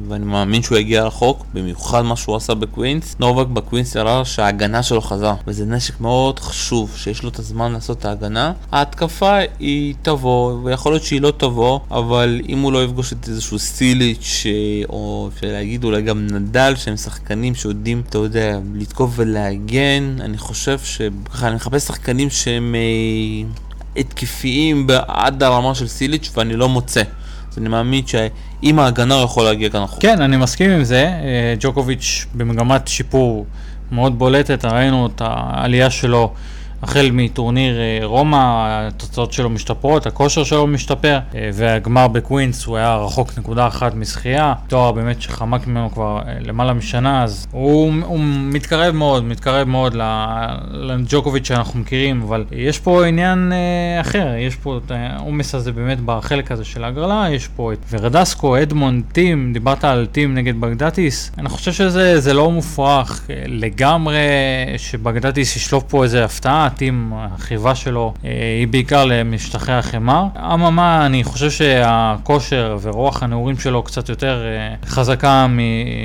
ואני מאמין שהוא יגיע רחוק, במיוחד מה שהוא עשה בקווינס. נובק בקווינס הראה שההגנה שלו חזרה, וזה נשק מאוד חשוב, שיש לו את הזמן לעשות את ההגנה. ההתקפה היא תבוא, ויכול להיות שהיא לא תבוא, אבל אם הוא לא יפגוש את איזשהו צ'יליץ', אה, או אפשר להגיד אולי גם נדל, שהם שחקנים שיודעים אתה יודע, לתקוף ולהגן, אני חושב שככה, אני מחפש שחקנים שהם אה, התקפיים עד הרמה של סיליץ' ואני לא מוצא. אז אני מאמין שאם ההגנה יכול להגיע כאן אחורה. כן, אני מסכים עם זה. אה, ג'וקוביץ' במגמת שיפור מאוד בולטת, ראינו את העלייה שלו. החל מטורניר אה, רומא, התוצאות שלו משתפרות, הכושר שלו משתפר, אה, והגמר בקווינס הוא היה רחוק נקודה אחת מזכייה, תואר באמת שחמק ממנו כבר אה, למעלה משנה, אז הוא, הוא מתקרב מאוד, מתקרב מאוד לג'וקוביץ' שאנחנו מכירים, אבל יש פה עניין אחר, יש פה את העומס הזה באמת בחלק הזה של ההגרלה, יש פה את ורדסקו, אדמונד, טים, דיברת על טים נגד בגדטיס, אני חושב שזה לא מופרך לגמרי שבגדטיס ישלוף פה איזה הפתעה. עם החיבה שלו אה, היא בעיקר למשטחי החמר. אממה, אני חושב שהכושר ורוח הנעורים שלו קצת יותר אה, חזקה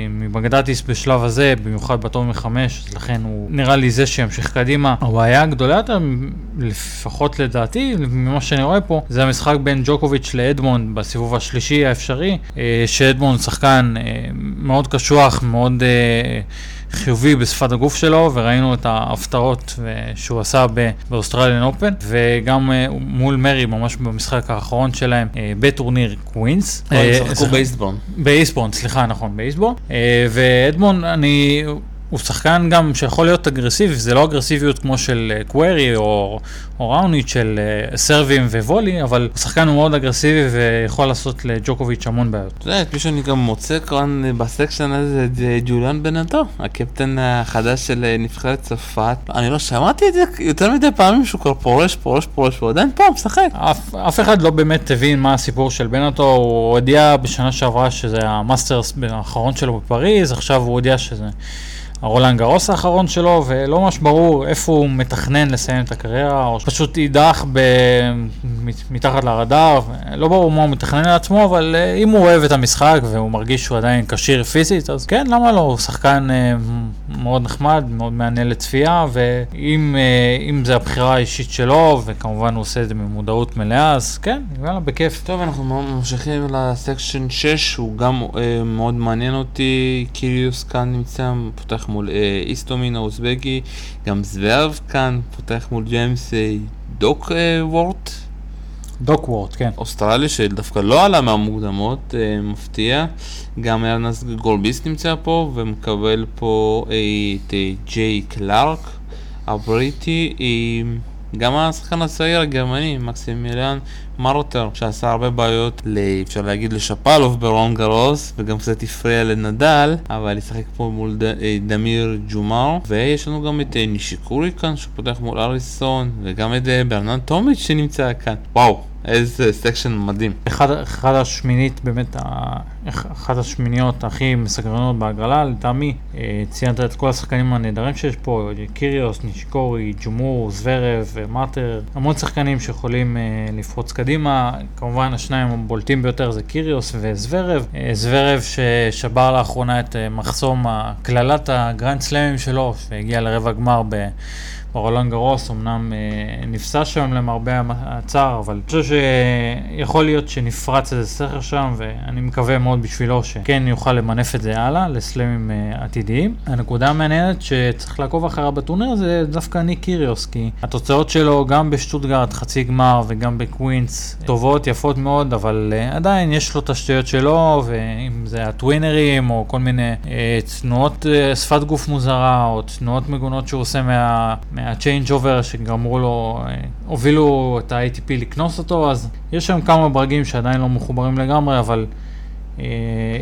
מבגדטיס בשלב הזה, במיוחד בטוב מחמש, לכן הוא נראה לי זה שימשיך קדימה. הבעיה הגדולה יותר, לפחות לדעתי, ממה שאני רואה פה, זה המשחק בין ג'וקוביץ' לאדמונד בסיבוב השלישי האפשרי, אה, שאדמונד שחקן מאוד קשוח, מאוד... חיובי בשפת הגוף שלו, וראינו את ההפתעות שהוא עשה ב Australian Open, וגם אה, מול מרי, ממש במשחק האחרון שלהם, אה, בטורניר קווינס. הם אה, שיחקו באיסטבורן. באיסטבורן, סליחה, נכון, באיסטבורן. ואדמונד, אני... הוא שחקן גם שיכול להיות אגרסיבי, זה לא אגרסיביות כמו של קווירי או, או ראוניץ' של serve and volley, אבל הוא שחקן הוא מאוד אגרסיבי ויכול לעשות לג'וקוביץ' המון בעיות. אתה יודע, את מי שאני גם מוצא כאן ב section הזה זה ג'וליאן בנטו, הקפטן החדש של נבחרת צרפת. אני לא שמעתי את זה יותר מדי פעמים שהוא כבר פורש, פורש, פורש, הוא עדיין פה, משחק. אף, אף אחד לא באמת הבין מה הסיפור של בנטו, הוא הודיע בשנה שעברה שזה המאסטרס האחרון שלו בפריז, עכשיו הוא הודיע שזה... הרולנד גרוס האחרון שלו, ולא ממש ברור איפה הוא מתכנן לסיים את הקריירה, או פשוט יידח ב... מתחת לרדאר, לא ברור מה הוא מתכנן לעצמו, אבל אה, אם הוא אוהב את המשחק והוא מרגיש שהוא עדיין כשיר פיזית, אז כן, למה לא? הוא שחקן אה, מאוד נחמד, מאוד מעניין לצפייה, ואם אה, זה הבחירה האישית שלו, וכמובן הוא עושה את זה ממודעות מלאה, אז כן, יאללה, בכיף. טוב, אנחנו ממשיכים לסקשן 6, הוא גם מאוד מעניין אותי, קיריוס כאן נמצא, פותח מול אה, איסטומין האוזבקי, גם זוורב כאן פותח מול ג'יימס אה, דוק אה, וורט. דוק וורט, כן. אוסטרלי שדווקא לא עלה מהמוקדמות, אה, מפתיע. גם ארנס גולביס נמצא פה ומקבל פה אה, את אה, ג'יי קלארק הבריטי. אה, גם השחקן הצעיר הגרמני, מקסימיליאן מרטרר, שעשה הרבה בעיות, ל... אפשר להגיד לשפלוב ברולנד גרוס, וגם קצת הפריע לנדאל, אבל ישחק פה מול ד... אה, דמיר ג'ומהור, ויש לנו גם את אה, נישיקורי כאן, שפותח מול האריסון, וגם את אה, ברנרד טומיץ' שנמצא כאן. וואו. איזה section מדהים. אחד, אחד השמינית, באמת, אחת השמיניות הכי מסקרנות בהגרלה, לטעמי, אה, ציינת את כל השחקנים הנהדרים שיש פה, קיריוס, נישיקורי, ג'ומהור, זוורב, מרטרר, המון שחקנים שיכולים אה, לפרוץ קדימה, כמובן השניים הבולטים ביותר זה קיריוס וזוורב, אה, זוורב ששבר לאחרונה את אה, מחסום קללת הגרנד סלאמים שלו, והגיע לרבע גמר ב... ברולנד גרוס אמנם אה, נפצע שם למרבה הצער, אבל אני חושב שיכול להיות שנפרץ איזה סכר שם, ואני מקווה מאוד בשבילו שכן יוכל למנף את זה הלאה לסלמים אה, עתידיים. הנקודה המעניינת שצריך לעקוב אחריה בטורניר זה דווקא ניק קיריוס, כי התוצאות שלו גם בשטוטגרד חצי גמר וגם בקווינס טובות, יפות מאוד, אבל אה, עדיין יש לו שטויות שלו, ואם זה ה tweener ים או כל מיני אה, תנועות אה, שפת גוף מוזרה, או תנועות מגונות שהוא עושה מה... עובר שגרמו לו, אה, הובילו את ה-ATP לקנוס אותו, אז יש שם כמה ברגים שעדיין לא מחוברים לגמרי, אבל אה,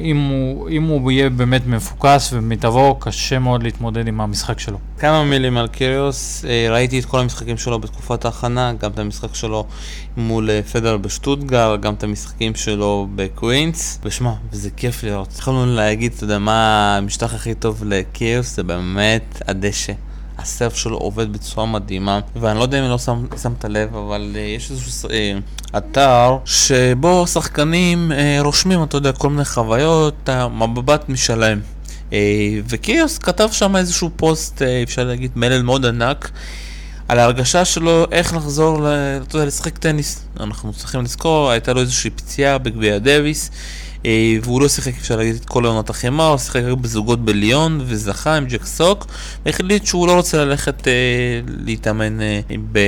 אם הוא, אם הוא יהיה באמת מפוקס ובמיטבו, קשה מאוד להתמודד עם המשחק שלו. כמה מילים על קיריוס, אה, ראיתי את כל המשחקים שלו בתקופת ההכנה, גם את המשחק שלו מול פדר בשטוטגרט, גם את המשחקים שלו בקווינס, ושמע, וזה כיף לראות. יכולנו להגיד, אתה יודע, מה המשטח הכי טוב לקיריוס, זה באמת הדשא. ה serve שלו עובד בצורה מדהימה, ואני לא יודע אם לא שם, שמת לב, אבל אה, יש איזשהו אה, אתר שבו שחקנים אה, רושמים, אתה יודע, כל מיני חוויות, המבט משלהם. אה, וקיריוס כתב שם איזשהו פוסט, אה, אפשר להגיד, מלל מאוד ענק. על ההרגשה שלו איך לחזור, לשחק טניס. אנחנו צריכים לזכור, הייתה לו איזושהי פציעה בגביע דוויס. אה, והוא לא שיחק, אפשר להגיד, את כל עונת החימר, הוא שיחק רק בזוגות בליון, וזכה עם ג'ק סוק, והחליט שהוא לא רוצה ללכת אה, להתאמן, אה, ב...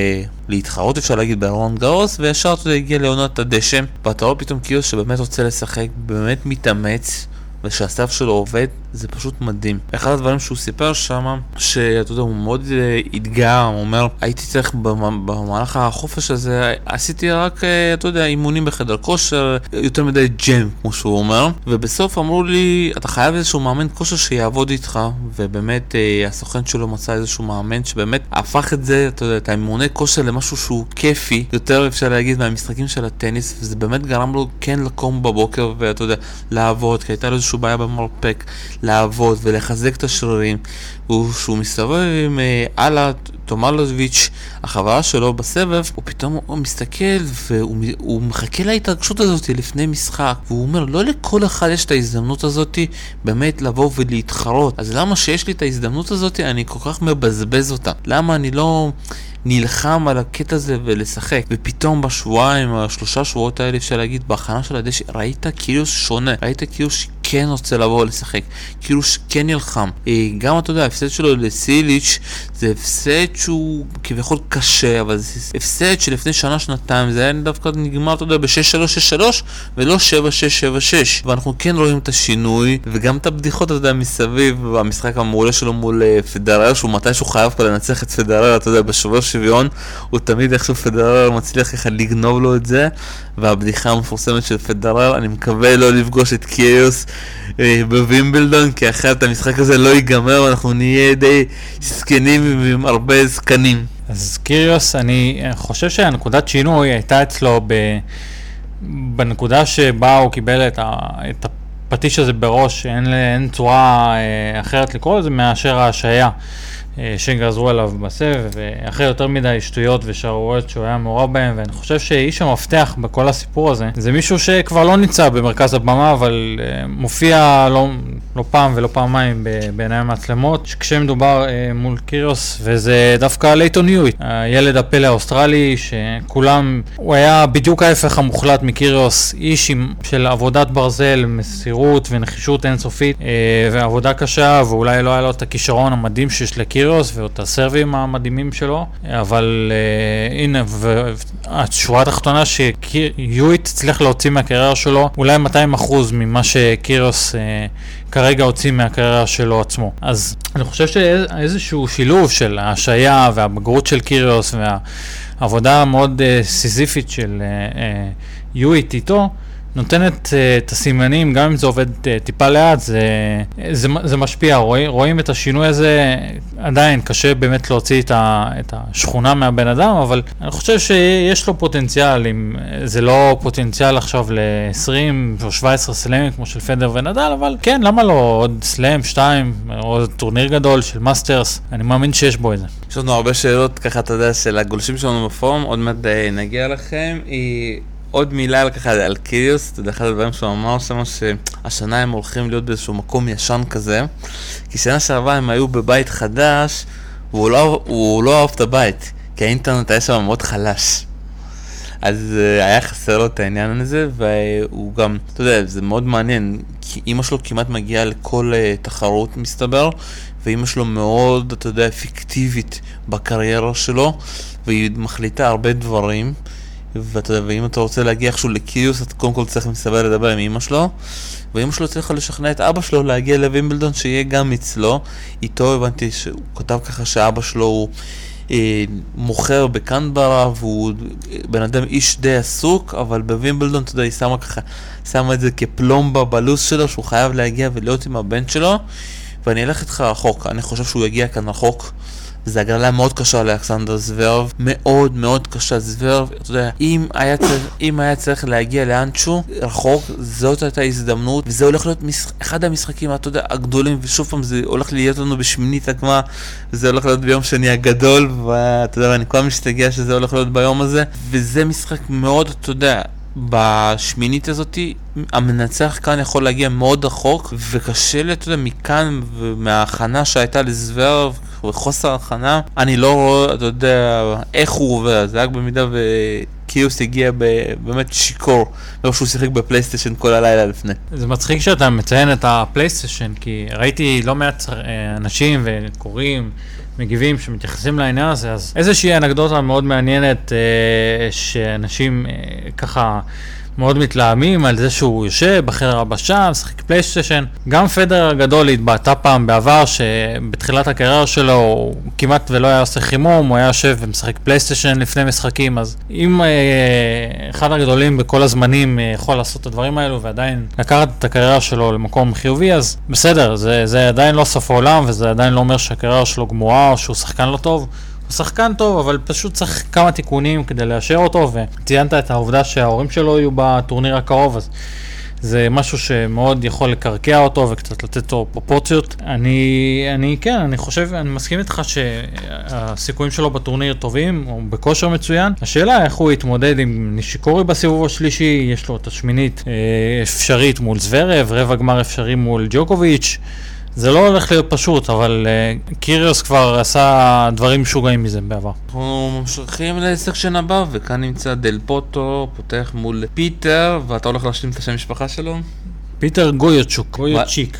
להתחרות, אפשר להגיד, בארון גאוס, וישר אתה הגיע לעונת הדשא, ואתה רואה פתאום קיוס שבאמת רוצה לשחק, באמת מתאמץ. ושהסף שלו עובד, זה פשוט מדהים. אחד הדברים שהוא סיפר שם, שאתה יודע, הוא מאוד uh, התגאה, הוא אומר, הייתי צריך במהלך החופש הזה, עשיתי רק, uh, אתה יודע, אימונים בחדר כושר, יותר מדי ג'ם, כמו שהוא אומר, ובסוף אמרו לי, אתה חייב איזשהו מאמן כושר שיעבוד איתך, ובאמת uh, הסוכן שלו מצא איזשהו מאמן שבאמת הפך את זה, אתה יודע, את האימוני כושר למשהו שהוא כיפי, יותר אפשר להגיד מהמשחקים של הטניס, וזה באמת גרם לו כן לקום בבוקר, ואתה יודע, לעבוד, כי הייתה לו איזושהי בעיה במרפק, לעבוד ולחזק את השרירים, וכשהוא מסתובב עם אללה תומלוביץ', החברה שלו בסבב, הוא פתאום הוא מסתכל והוא מחכה להתרגשות הזאת לפני משחק, והוא אומר, לא לכל אחד יש את ההזדמנות הזאת באמת לבוא ולהתחרות, אז למה שיש לי את ההזדמנות הזאת אני כל כך מבזבז אותה? למה אני לא... נלחם על הקטע הזה ולשחק. ופתאום בשבועיים, השלושה שבועות האלה אפשר להגיד, בהכנה של הדשא, ראית כאילו שונה, ראית כאילו שכן רוצה לבוא לשחק, כאילו שכן נלחם. אה, גם אתה יודע, ההפסד שלו לסיליץ' זה הפסד שהוא כביכול קשה, אבל זה הפסד שלפני שנה, שנתיים, זה היה דווקא נגמר, אתה יודע, ב-6-3-6-3 ולא 7-6-7-6. ואנחנו כן רואים את השינוי, וגם את הבדיחות, אתה יודע, מסביב, המשחק המעולה שלו מול אה, פדרר, שהוא מתי שהוא חייב פה לנצח את פדרר, אתה יודע, בשובר שוויון, הוא תמיד איכשהו פדרר מצליח ככה לגנוב לו את זה, והבדיחה המפורסמת של פדרר, אני מקווה לא לפגוש את קיוס אה, בווימבלדון, כי אחרת המשחק הזה לא ייגמר, אנחנו נהיה די זקנים עם הרבה זקנים. אז קיריוס, אני חושב שהנקודת שינוי הייתה אצלו ב... בנקודה שבה הוא קיבל את, ה... את הפטיש הזה בראש, אין, אין צורה אה, אחרת לקרוא לזה מאשר ההשעיה. אה, שגזרו עליו בסבב, ואחרי יותר מדי שטויות ושערוריות שהוא היה מעורב בהם, ואני חושב שאיש המפתח בכל הסיפור הזה, זה מישהו שכבר לא נמצא במרכז הבמה, אבל אה, מופיע לא, לא פעם ולא פעמיים בעיני המצלמות, כשמדובר אה, מול קיריוס, וזה דווקא לייטון יואיט, הילד הפלא האוסטרלי, שכולם, הוא היה בדיוק ההפך המוחלט מקיריוס, איש עם, של עבודת ברזל, מסירות ונחישות אינסופית, ועבודה קשה, ואולי לא היה לו את הכישרון המדהים שיש לקיריוס. קיריוס ואת הסרבים המדהימים שלו, אבל uh, הנה, והשורה התחתונה שיואיט הצליח להוציא מהקריירה שלו אולי 200% ממה שקיריוס uh, כרגע הוציא מהקריירה שלו עצמו. אז אני חושב שאיזשהו שילוב של ההשעיה והבגרות של קיריוס והעבודה המאוד uh, סיזיפית של uh, uh, יואיט איתו, נותנת אה, את הסימנים, גם אם זה עובד אה, טיפה לאט, זה, זה, זה משפיע, רואים, רואים את השינוי הזה, עדיין קשה באמת להוציא את, ה, את השכונה מהבן אדם, אבל אני חושב שיש לו פוטנציאל, אם זה לא פוטנציאל עכשיו ל-20 או 17 סלאמים כמו של פדר ונדל, אבל כן, למה לא עוד סלאם, 2, או טורניר גדול של מאסטרס, אני מאמין שיש בו את זה. יש לנו הרבה שאלות, ככה אתה יודע, של הגולשים שלנו בפורום, עוד מעט אה, נגיע לכם. היא... עוד מילה ככה על קיריוס, אתה יודע, אחד הדברים שהוא אמר שם, שהשנה הם הולכים להיות באיזשהו מקום ישן כזה, כי שנה שעברה הם היו בבית חדש, והוא לא, לא אהב את הבית, כי האינטרנט היה שם מאוד חלש. אז uh, היה חסר לו את העניין הזה, והוא גם, אתה יודע, זה מאוד מעניין, כי אימא שלו כמעט מגיעה לכל uh, תחרות מסתבר, ואימא שלו מאוד, אתה יודע, אפקטיבית בקריירה שלו, והיא מחליטה הרבה דברים, ואתה יודע, ואם אתה רוצה להגיע איכשהו לקיוס, אתה קודם כל צריך מסתבר לדבר עם אימא שלו, ואימא שלו צריכה לשכנע את אבא שלו להגיע לווימבלדון שיהיה גם אצלו. איתו הבנתי שהוא כתב ככה שאבא שלו הוא... אה, מוכר בקנברה והוא בן אדם איש די עסוק, אבל בווימבלדון, אתה יודע, היא שמה ככה, שמה את זה כפלומבה בלו"ז שלו, שהוא חייב להגיע ולהיות עם הבן שלו, ואני אלך איתך רחוק, אני חושב שהוא יגיע כאן רחוק. זו הגרלה מאוד קשה לאלכסנדר זוורב, מאוד מאוד קשה. זוורב, אתה יודע, אם היה צריך, אם היה צריך להגיע לאנשהו רחוק, זאת הייתה הזדמנות, וזה הולך להיות משח... אחד המשחקים, אתה יודע, הגדולים, ושוב פעם, זה הולך להיות לנו בשמינית הגמר, זה הולך להיות ביום שני הגדול, ואתה יודע, אני כבר משתגע שזה הולך להיות ביום הזה, וזה משחק מאוד, אתה יודע, בשמינית הזאתי, המנצח כאן יכול להגיע מאוד רחוק, וקשה לי, אתה יודע, מכאן ומההכנה שהייתה לזוורב, וחוסר הכנה, אני לא רואה, אתה יודע, איך הוא עובר, זה רק במידה וקיריוס הגיע באמת שיכור, לא שהוא שיחק בפלייסטיישן כל הלילה לפני. זה מצחיק שאתה מציין את הפלייסטיישן, כי ראיתי לא מעט אה, אנשים וקוראים. מגיבים שמתייחסים לעניין הזה, אז איזושהי אנקדוטה מאוד מעניינת אה, שאנשים אה, ככה מאוד מתלהמים על זה שהוא יושב בחדר הלבשה, משחק פלייסטיישן. גם פדר הגדול התבטא פעם בעבר שבתחילת הקריירה שלו הוא כמעט ולא היה עושה חימום, הוא היה יושב ומשחק פלייסטיישן לפני משחקים, אז אם אה, אחד הגדולים בכל הזמנים אה, יכול לעשות את הדברים האלו ועדיין לקחת את הקריירה שלו למקום חיובי, אז בסדר, זה, זה עדיין לא סוף העולם וזה עדיין לא אומר שהקריירה שלו גמורה או שהוא שחקן לא טוב. הוא שחקן טוב, אבל פשוט צריך כמה תיקונים כדי לאשר אותו, וציינת את העובדה שההורים שלו יהיו בטורניר הקרוב, אז זה משהו שמאוד יכול לקרקע אותו וקצת לתת לו פרופורציות. אני, אני כן, אני חושב, אני מסכים איתך שהסיכויים שלו בטורניר טובים, הוא בכושר מצוין. השאלה איך הוא יתמודד עם נישיקורי בסיבוב השלישי, יש לו את השמינית אה, אפשרית מול זוורב, רבע גמר אפשרי מול ג'וקוביץ'. זה לא הולך להיות פשוט, אבל אה, קיריוס כבר עשה דברים משוגעים מזה בעבר. אנחנו ממשיכים ל section הבא, וכאן נמצא דל פוטו, פותח מול פיטר, ואתה הולך להשלים את השם המשפחה שלו? פיטר גויוצ'וק, גויוצ'יק.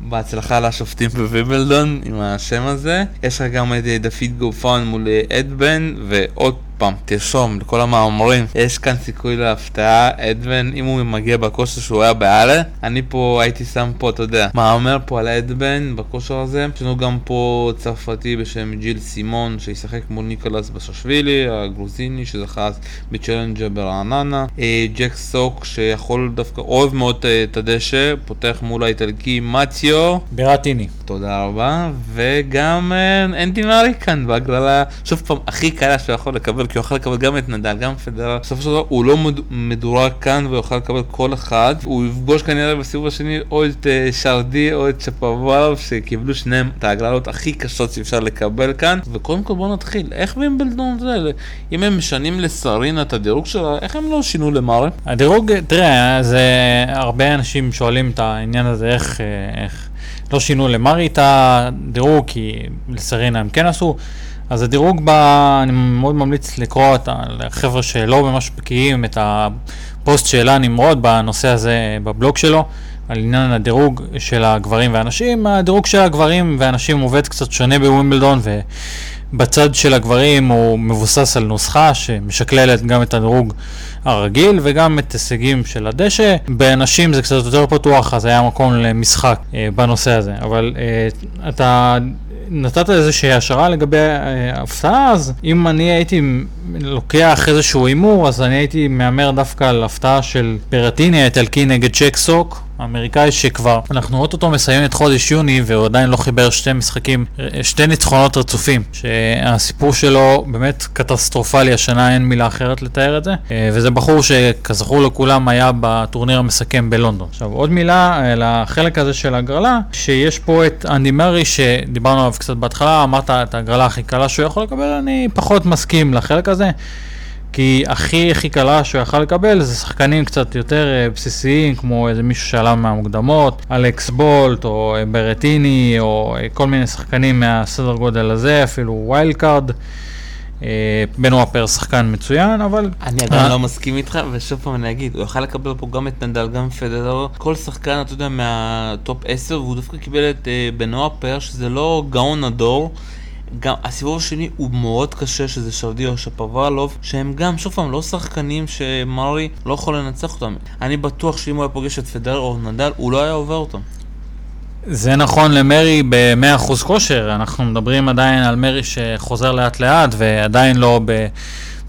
בהצלחה לשופטים בווימבלדון עם השם הזה. יש לך גם את דוד גופן מול אבדן, ועוד פעם, תרשום לכל המאמרים, יש כאן סיכוי להפתעה, אבדן, אם הוא מגיע בכושר שהוא היה בהאלה, אני פה הייתי שם פה, אתה יודע, מאמר פה על אבדן בכושר הזה. יש לנו גם פה צרפתי בשם ג'יל סימון, שישחק מול ניקולס בסילשווילי, הגרוזיני שזכה בצ'לנג'ר ברעננה. אה, ג'ק סוק שיכול דווקא, אוהב מאוד אה, את הדשא, פותח מול האיטלקי מתיו. ברטיני. תודה רבה, וגם אה, אנדי מארי כאן בהגרלה, שוב פעם, הכי קלה שהוא יכול לקבל. כי הוא יכול לקבל גם את נדל, גם פדרר. בסופו של דבר הוא לא מדורג כאן והוא יכול לקבל כל אחד. הוא יפגוש כנראה בסיבוב השני או את uh, שרדי או את שפוואלוב שקיבלו שניהם את ההגרלות הכי קשות שאפשר לקבל כאן. וקודם כל בוא נתחיל, איך וימבלדון זה, אם הם משנים לסרינה את הדירוג שלה, איך הם לא שינו למארי? הדירוג, תראה, זה הרבה אנשים שואלים את העניין הזה, איך, אה, איך לא שינו למארי את הדירוג, כי לסרינה הם כן עשו. אז הדירוג בה, אני מאוד ממליץ לקרוא את החבר'ה שלא ממש בקיאים את הפוסט שהעלה נמרוד בנושא הזה בבלוג שלו, על עניין הדירוג של הגברים והנשים. הדירוג של הגברים והנשים עובד קצת שונה בווימבלדון, בצד של הגברים הוא מבוסס על נוסחה שמשקללת גם את הדירוג הרגיל וגם את הישגים של הדשא. בנשים זה קצת יותר פתוח, אז היה מקום למשחק אה, בנושא הזה. אבל אה, אתה נתת איזושהי השערה לגבי אה, הפתעה, אז אם אני הייתי לוקח איזשהו הימור, אז אני הייתי מהמר דווקא על הפתעה של פרטיני האיטלקי נגד צ'ק סוק. האמריקאי שכבר, אנחנו אוטוטו מסיימים את חודש יוני והוא עדיין לא חיבר שתי משחקים, שתי ניצחונות רצופים, שהסיפור שלו באמת קטסטרופלי, השנה אין מילה אחרת לתאר את זה, אה, וזה בחור שכזכור לכולם היה בטורניר המסכם בלונדון. עכשיו עוד מילה על החלק הזה של ההגרלה, שיש פה את אנדי מרי שדיברנו עליו קצת בהתחלה, אמרת את ההגרלה הכי קלה שהוא יכול לקבל, אני פחות מסכים לחלק הזה. כי הכי הכי קלה שהוא יכל לקבל זה שחקנים קצת יותר אה, בסיסיים, כמו איזה מישהו שעלה מהמוקדמות, אלכס בולט או אה, ברטיני, או אה, כל מיני שחקנים מהסדר גודל הזה, אפילו wild card. בנואה פר שחקן מצוין, אבל... אני עדיין לא מסכים איתך, ושוב פעם אני אגיד, הוא יכל לקבל פה גם את נדל, גם פדרר, כל שחקן, אתה יודע, מה top 10, והוא דווקא קיבל את בנואה פר, שזה לא גאון הדור. גם הסיבוב השני הוא מאוד קשה, שזה שרדי או שפוואלוב, שהם גם, שוב פעם, לא שחקנים שמרי לא יכול לנצח אותם. אני בטוח שאם הוא היה פוגש את פדר או נדל, הוא לא היה עובר אותם. זה נכון למרי ב-100% כושר, אנחנו מדברים עדיין על מרי שחוזר לאט לאט ועדיין לא ב...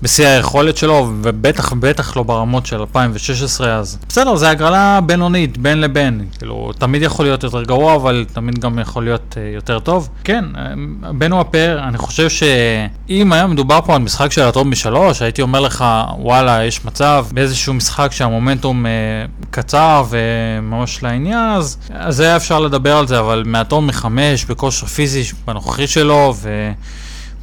בשיא היכולת שלו, ובטח בטח לא ברמות של 2016, אז בסדר, זה הגרלה בינונית, בין לבין. כאילו, תמיד יכול להיות יותר גרוע, אבל תמיד גם יכול להיות uh, יותר טוב. כן, uh, בן וואפר, אני חושב שאם היה מדובר פה על משחק של הטוב משלוש, הייתי אומר לך, וואלה, יש מצב באיזשהו משחק שהמומנטום uh, קצר וממש לעניין, אז, אז היה אפשר לדבר על זה, אבל מהטוב מחמש, בכושר פיזי בנוכחי שלו, ו...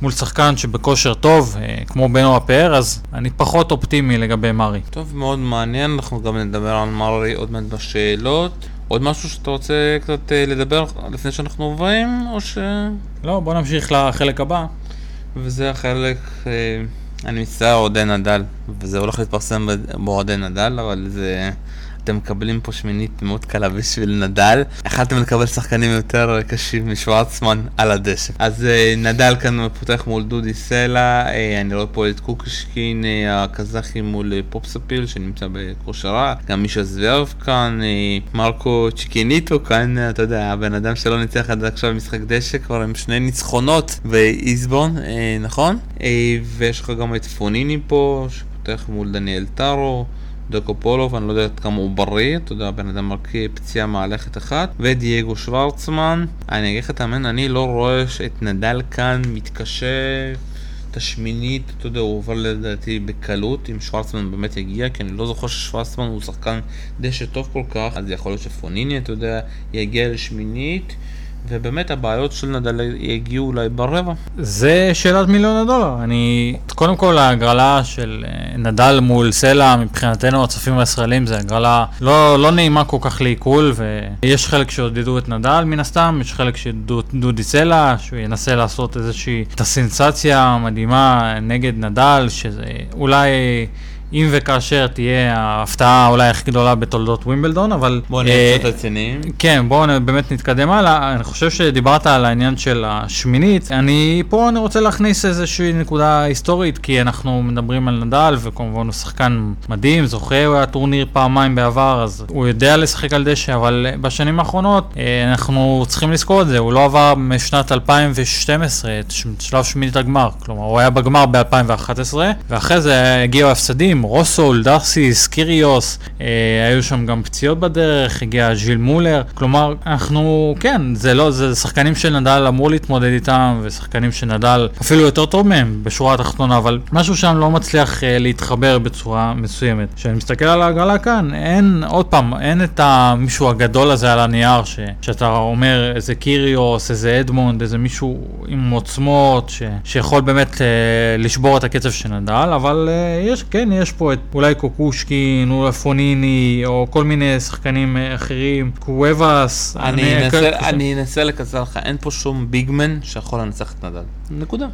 מול שחקן שבכושר טוב, אה, כמו בנו הפאר, אז אני פחות אופטימי לגבי מרי. טוב, מאוד מעניין, אנחנו גם נדבר על מרי עוד מעט בשאלות. עוד משהו שאתה רוצה קצת אה, לדבר לפני שאנחנו עוברים, או ש... לא, בוא נמשיך לחלק הבא. וזה החלק, אה, אני מצטער, אוהדי נדל, וזה הולך להתפרסם באוהדי נדל, אבל זה... אתם מקבלים פה שמינית מאוד קלה בשביל נדל. יכלתם לקבל שחקנים יותר קשים משוורצמן על הדשא. אז uh, נדל כאן פותח מול דודי סלע, uh, אני רואה פה את קוקושקין אה, הקזחי מול פופספיל שנמצא בכושר, גם מישה זוורב כאן, מרקו צ'קינאטו כאן, אתה יודע, הבן אדם שלא ניצח עד עכשיו משחק דשא, כבר עם שני ניצחונות באיסטבורן, אה, נכון? ויש לך גם את פוניני פה, שפותח מול דניאל טארו. דולגופולוב, אני לא יודע כמה הוא בריא, אתה יודע, בן אדם רק פציעה מהלכת אחת, ודייגו שוורצמן. אני אגיד לך את האמת, אני לא רואה את נדל כאן מתקשה את השמינית, אתה יודע, הוא עובר לדעתי בקלות, אם שוורצמן באמת יגיע, כי אני לא זוכר ששוורצמן הוא שחקן דשא טוב כל כך, אז יכול להיות שפוניני, אתה יודע, יגיע לשמינית. ובאמת הבעיות של נדל יגיעו אולי ברבע. זה שאלת מיליון הדולר. אני, קודם כל ההגרלה של אה, נדל מול סלע, מבחינתנו הצופים הישראלים זה הגרלה לא, לא נעימה כל כך לעיכול, ויש חלק שעודדו את נדל מן הסתם, יש חלק שעודדו את דודי סלע, שהוא ינסה לעשות איזושהי את הסנסציה מדהימה נגד נדל, שזה אולי... אם וכאשר תהיה ההפתעה אולי הכי גדולה בתולדות ווימבלדון, אבל... בואו נהיה אה, קצת רציניים. כן, בואו באמת נתקדם הלאה. אני חושב שדיברת על העניין של השמינית. אני פה אני רוצה להכניס איזושהי נקודה היסטורית, כי אנחנו מדברים על נדל, וכמובן הוא שחקן מדהים, זוכה, הוא היה טורניר פעמיים בעבר, אז הוא יודע לשחק על דשא, אבל בשנים האחרונות אה, אנחנו צריכים לזכור את זה, הוא לא עבר משנת 2012 את שלב שמינית הגמר. כלומר, הוא היה בגמר ב-2011, ואחרי זה הגיעו רוסול, דארסיס, קיריוס, אה, היו שם גם פציעות בדרך, הגיע ז'יל מולר, כלומר, אנחנו, כן, זה לא, זה שחקנים שנדל אמור להתמודד איתם, ושחקנים שנדל אפילו יותר טוב מהם בשורה התחתונה, אבל משהו שם לא מצליח אה, להתחבר בצורה מסוימת. כשאני מסתכל על ההגרלה כאן, אין, עוד פעם, אין את המישהו הגדול הזה על הנייר, ש, שאתה אומר איזה קיריוס, איזה אדמונד, איזה מישהו עם עוצמות, ש, שיכול באמת אה, לשבור את הקצב של נדל, אבל אה, יש, כן, יש יש פה את אולי קוקושקין, או פוניני, או כל מיני שחקנים אה, אחרים, קואבס. אני, אנסה, אני אנסה לקצר לך, אין פה שום big man שיכול לנצח את נדל. נקודה.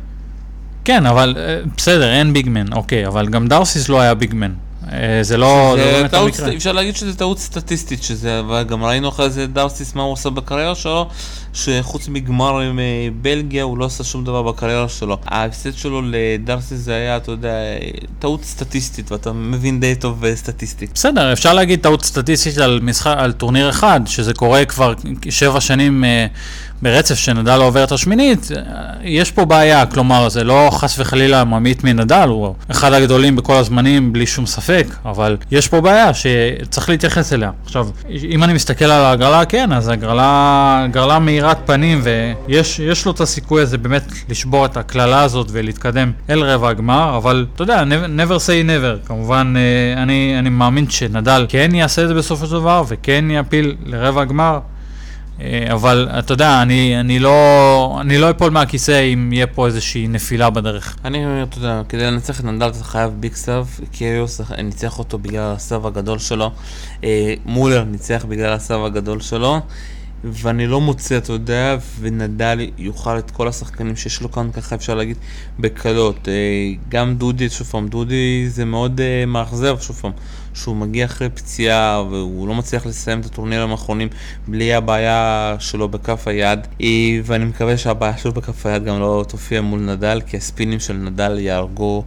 כן, אבל אה, בסדר, אין big man, אוקיי, אבל גם דארסיס לא היה big man. אה, זה לא זה לא טעות. אפשר להגיד שזה טעות סטטיסטית, שזה, וגם ראינו אחרי זה דרסיס מה הוא עושה בקריירה שלו, שחוץ מגמר עם אה, בלגיה הוא לא עשה שום דבר בקריירה שלו. ההפסד שלו לדרסיס זה היה, אתה יודע, טעות סטטיסטית, ואתה מבין די טוב בסטטיסטית. בסדר, אפשר להגיד טעות סטטיסטית על, משחק, על טורניר אחד, שזה קורה כבר שבע שנים אה, ברצף שנדל עובר את השמינית, אה, יש פה בעיה, כלומר זה לא חס וחלילה ממעיט מנדל, הוא אחד הגדולים בכל הזמנים בלי שום ספק, אבל יש פה בעיה שצריך להתייחס אליה. עכשיו, אם אני מסתכל על ההגרלה, כן, אז הגרלה, הגרלה מאירת פנים ויש לו את הסיכוי הזה באמת לשבור את הקללה הזאת ולהתקדם אל רבע הגמר, אבל אתה יודע, never say never, כמובן אה, אני, אני מאמין שנדל כן יעשה את זה בסופו של דבר וכן יעפיל לרבע הגמר. אה, אבל אתה יודע, אני, אני, לא, אני לא אפול מהכיסא אם יהיה פה איזושהי נפילה בדרך. אני אומר, אתה יודע, כדי לנצח את נדל אתה חייב big serve, קיריוס ניצח אותו בגלל ה serve הגדול שלו, אה, מולר ניצח בגלל ה serve הגדול שלו. ואני לא מוצא, אתה יודע, ונדל יאכל את כל השחקנים שיש לו כאן, ככה אפשר להגיד, בקלות. גם דודי, שוב פעם, דודי זה מאוד מאכזב, שוב פעם. שהוא מגיע אחרי פציעה והוא לא מצליח לסיים את הטורנירים האחרונים בלי הבעיה שלו בכף היד אה, ואני מקווה שהבעיה שלו בכף היד גם לא תופיע מול נדל כי הספינים של נדל יהרגו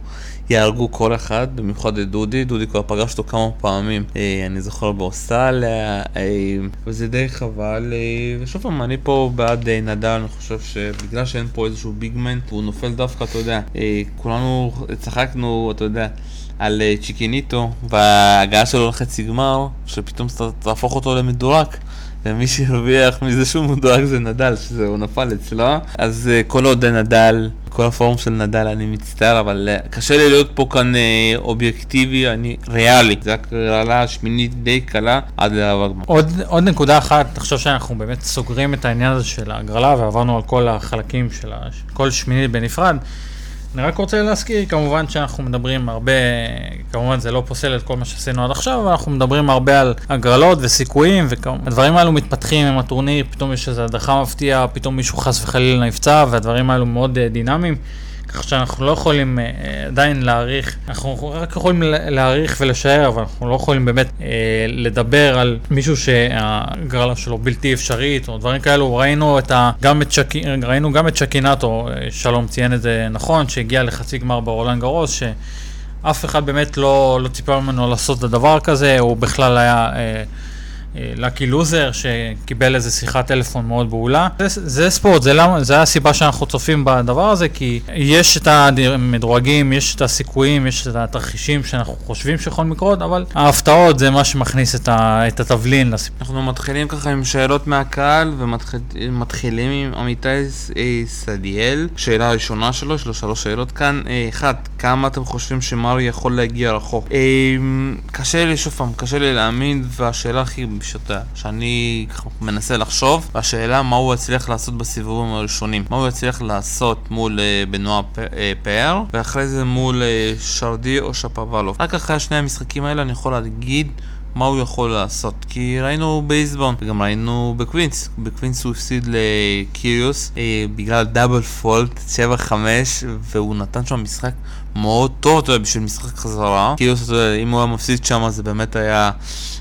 יהרגו כל אחד, במיוחד את דודי, דודי כבר פגש אותו כמה פעמים, אה, אני זוכר באוסטרליה, אה, וזה די חבל, ושוב פעם, אני פה בעד נדל, אני חושב שבגלל שאין פה איזשהו ביגמן, הוא נופל דווקא, אתה יודע, כולנו צחקנו, אתה יודע, על אה, צ'יקיניטו וההגעה שלו לחצי גמר, שפתאום תהפוך אותו למדורג. ומי שהרוויח מזה שהוא מדורג זה נדל, שזה הוא נפל אצלו. אז uh, כל עוד נדל, כל הפורום של נדל, אני מצטער, אבל uh, קשה לי להיות פה כאן uh, אובייקטיבי, אני ריאלי. זה הקרלה השמינית די קלה עד הגמר. עוד, עוד נקודה אחת, תחשוב שאנחנו באמת סוגרים את העניין הזה של ההגרלה ועברנו על כל החלקים של כל שמינית בנפרד. אני רק רוצה להזכיר, כמובן שאנחנו מדברים הרבה, כמובן זה לא פוסל את כל מה שעשינו עד עכשיו, אבל אנחנו מדברים הרבה על הגרלות וסיכויים, והדברים האלו מתפתחים עם הטורניר, פתאום יש איזו הדחה מפתיעה, פתאום מישהו חס וחלילה נפצע, והדברים האלו מאוד uh, דינמיים. כך שאנחנו לא יכולים uh, עדיין להעריך, אנחנו רק יכולים להעריך ולשער, אבל אנחנו לא יכולים באמת uh, לדבר על מישהו שהגרלה שלו בלתי אפשרית או דברים כאלו. ראינו, את ה, גם, את שק, ראינו גם את שקינטו, שלום ציין את זה נכון, שהגיע לחצי גמר ברולנד גרוס, שאף אחד באמת לא, לא ציפה ממנו לעשות את הדבר כזה, הוא בכלל היה... Uh, לקי לוזר שקיבל איזה שיחת טלפון מאוד בהולה. זה, זה ספורט, זה, למה, זה הסיבה שאנחנו צופים בדבר הזה, כי יש את המדורגים, יש את הסיכויים, יש את התרחישים שאנחנו חושבים שיכולים לקרות, אבל ההפתעות זה מה שמכניס את, ה, את התבלין לסיפור. אנחנו מתחילים ככה עם שאלות מהקהל, ומתחילים עם עמיתי סדיאל. שאלה ראשונה שלו, יש לו שלוש שאלות כאן. אה, אחד, כמה אתם חושבים שמארי יכול להגיע רחוק? אה, קשה לי, שוב פעם, קשה לי להאמין, והשאלה הכי... שאתה, שאני מנסה לחשוב, והשאלה מה הוא יצליח לעשות בסיבובים הראשונים. מה הוא יצליח לעשות מול uh, בנואה פאר, ואחרי זה מול uh, שרדי או שפובלוב. רק אחרי שני המשחקים האלה אני יכול להגיד מה הוא יכול לעשות. כי ראינו בליסבון, וגם ראינו בקווינס. בקווינס הוא הפסיד לקיריוס אה, בגלל דאבל פולט, 7-5, והוא נתן שם משחק מאוד טוב, אתה יודע, בשביל משחק חזרה. קיריוס, אתה יודע, אם הוא היה מפסיד שם, זה באמת היה...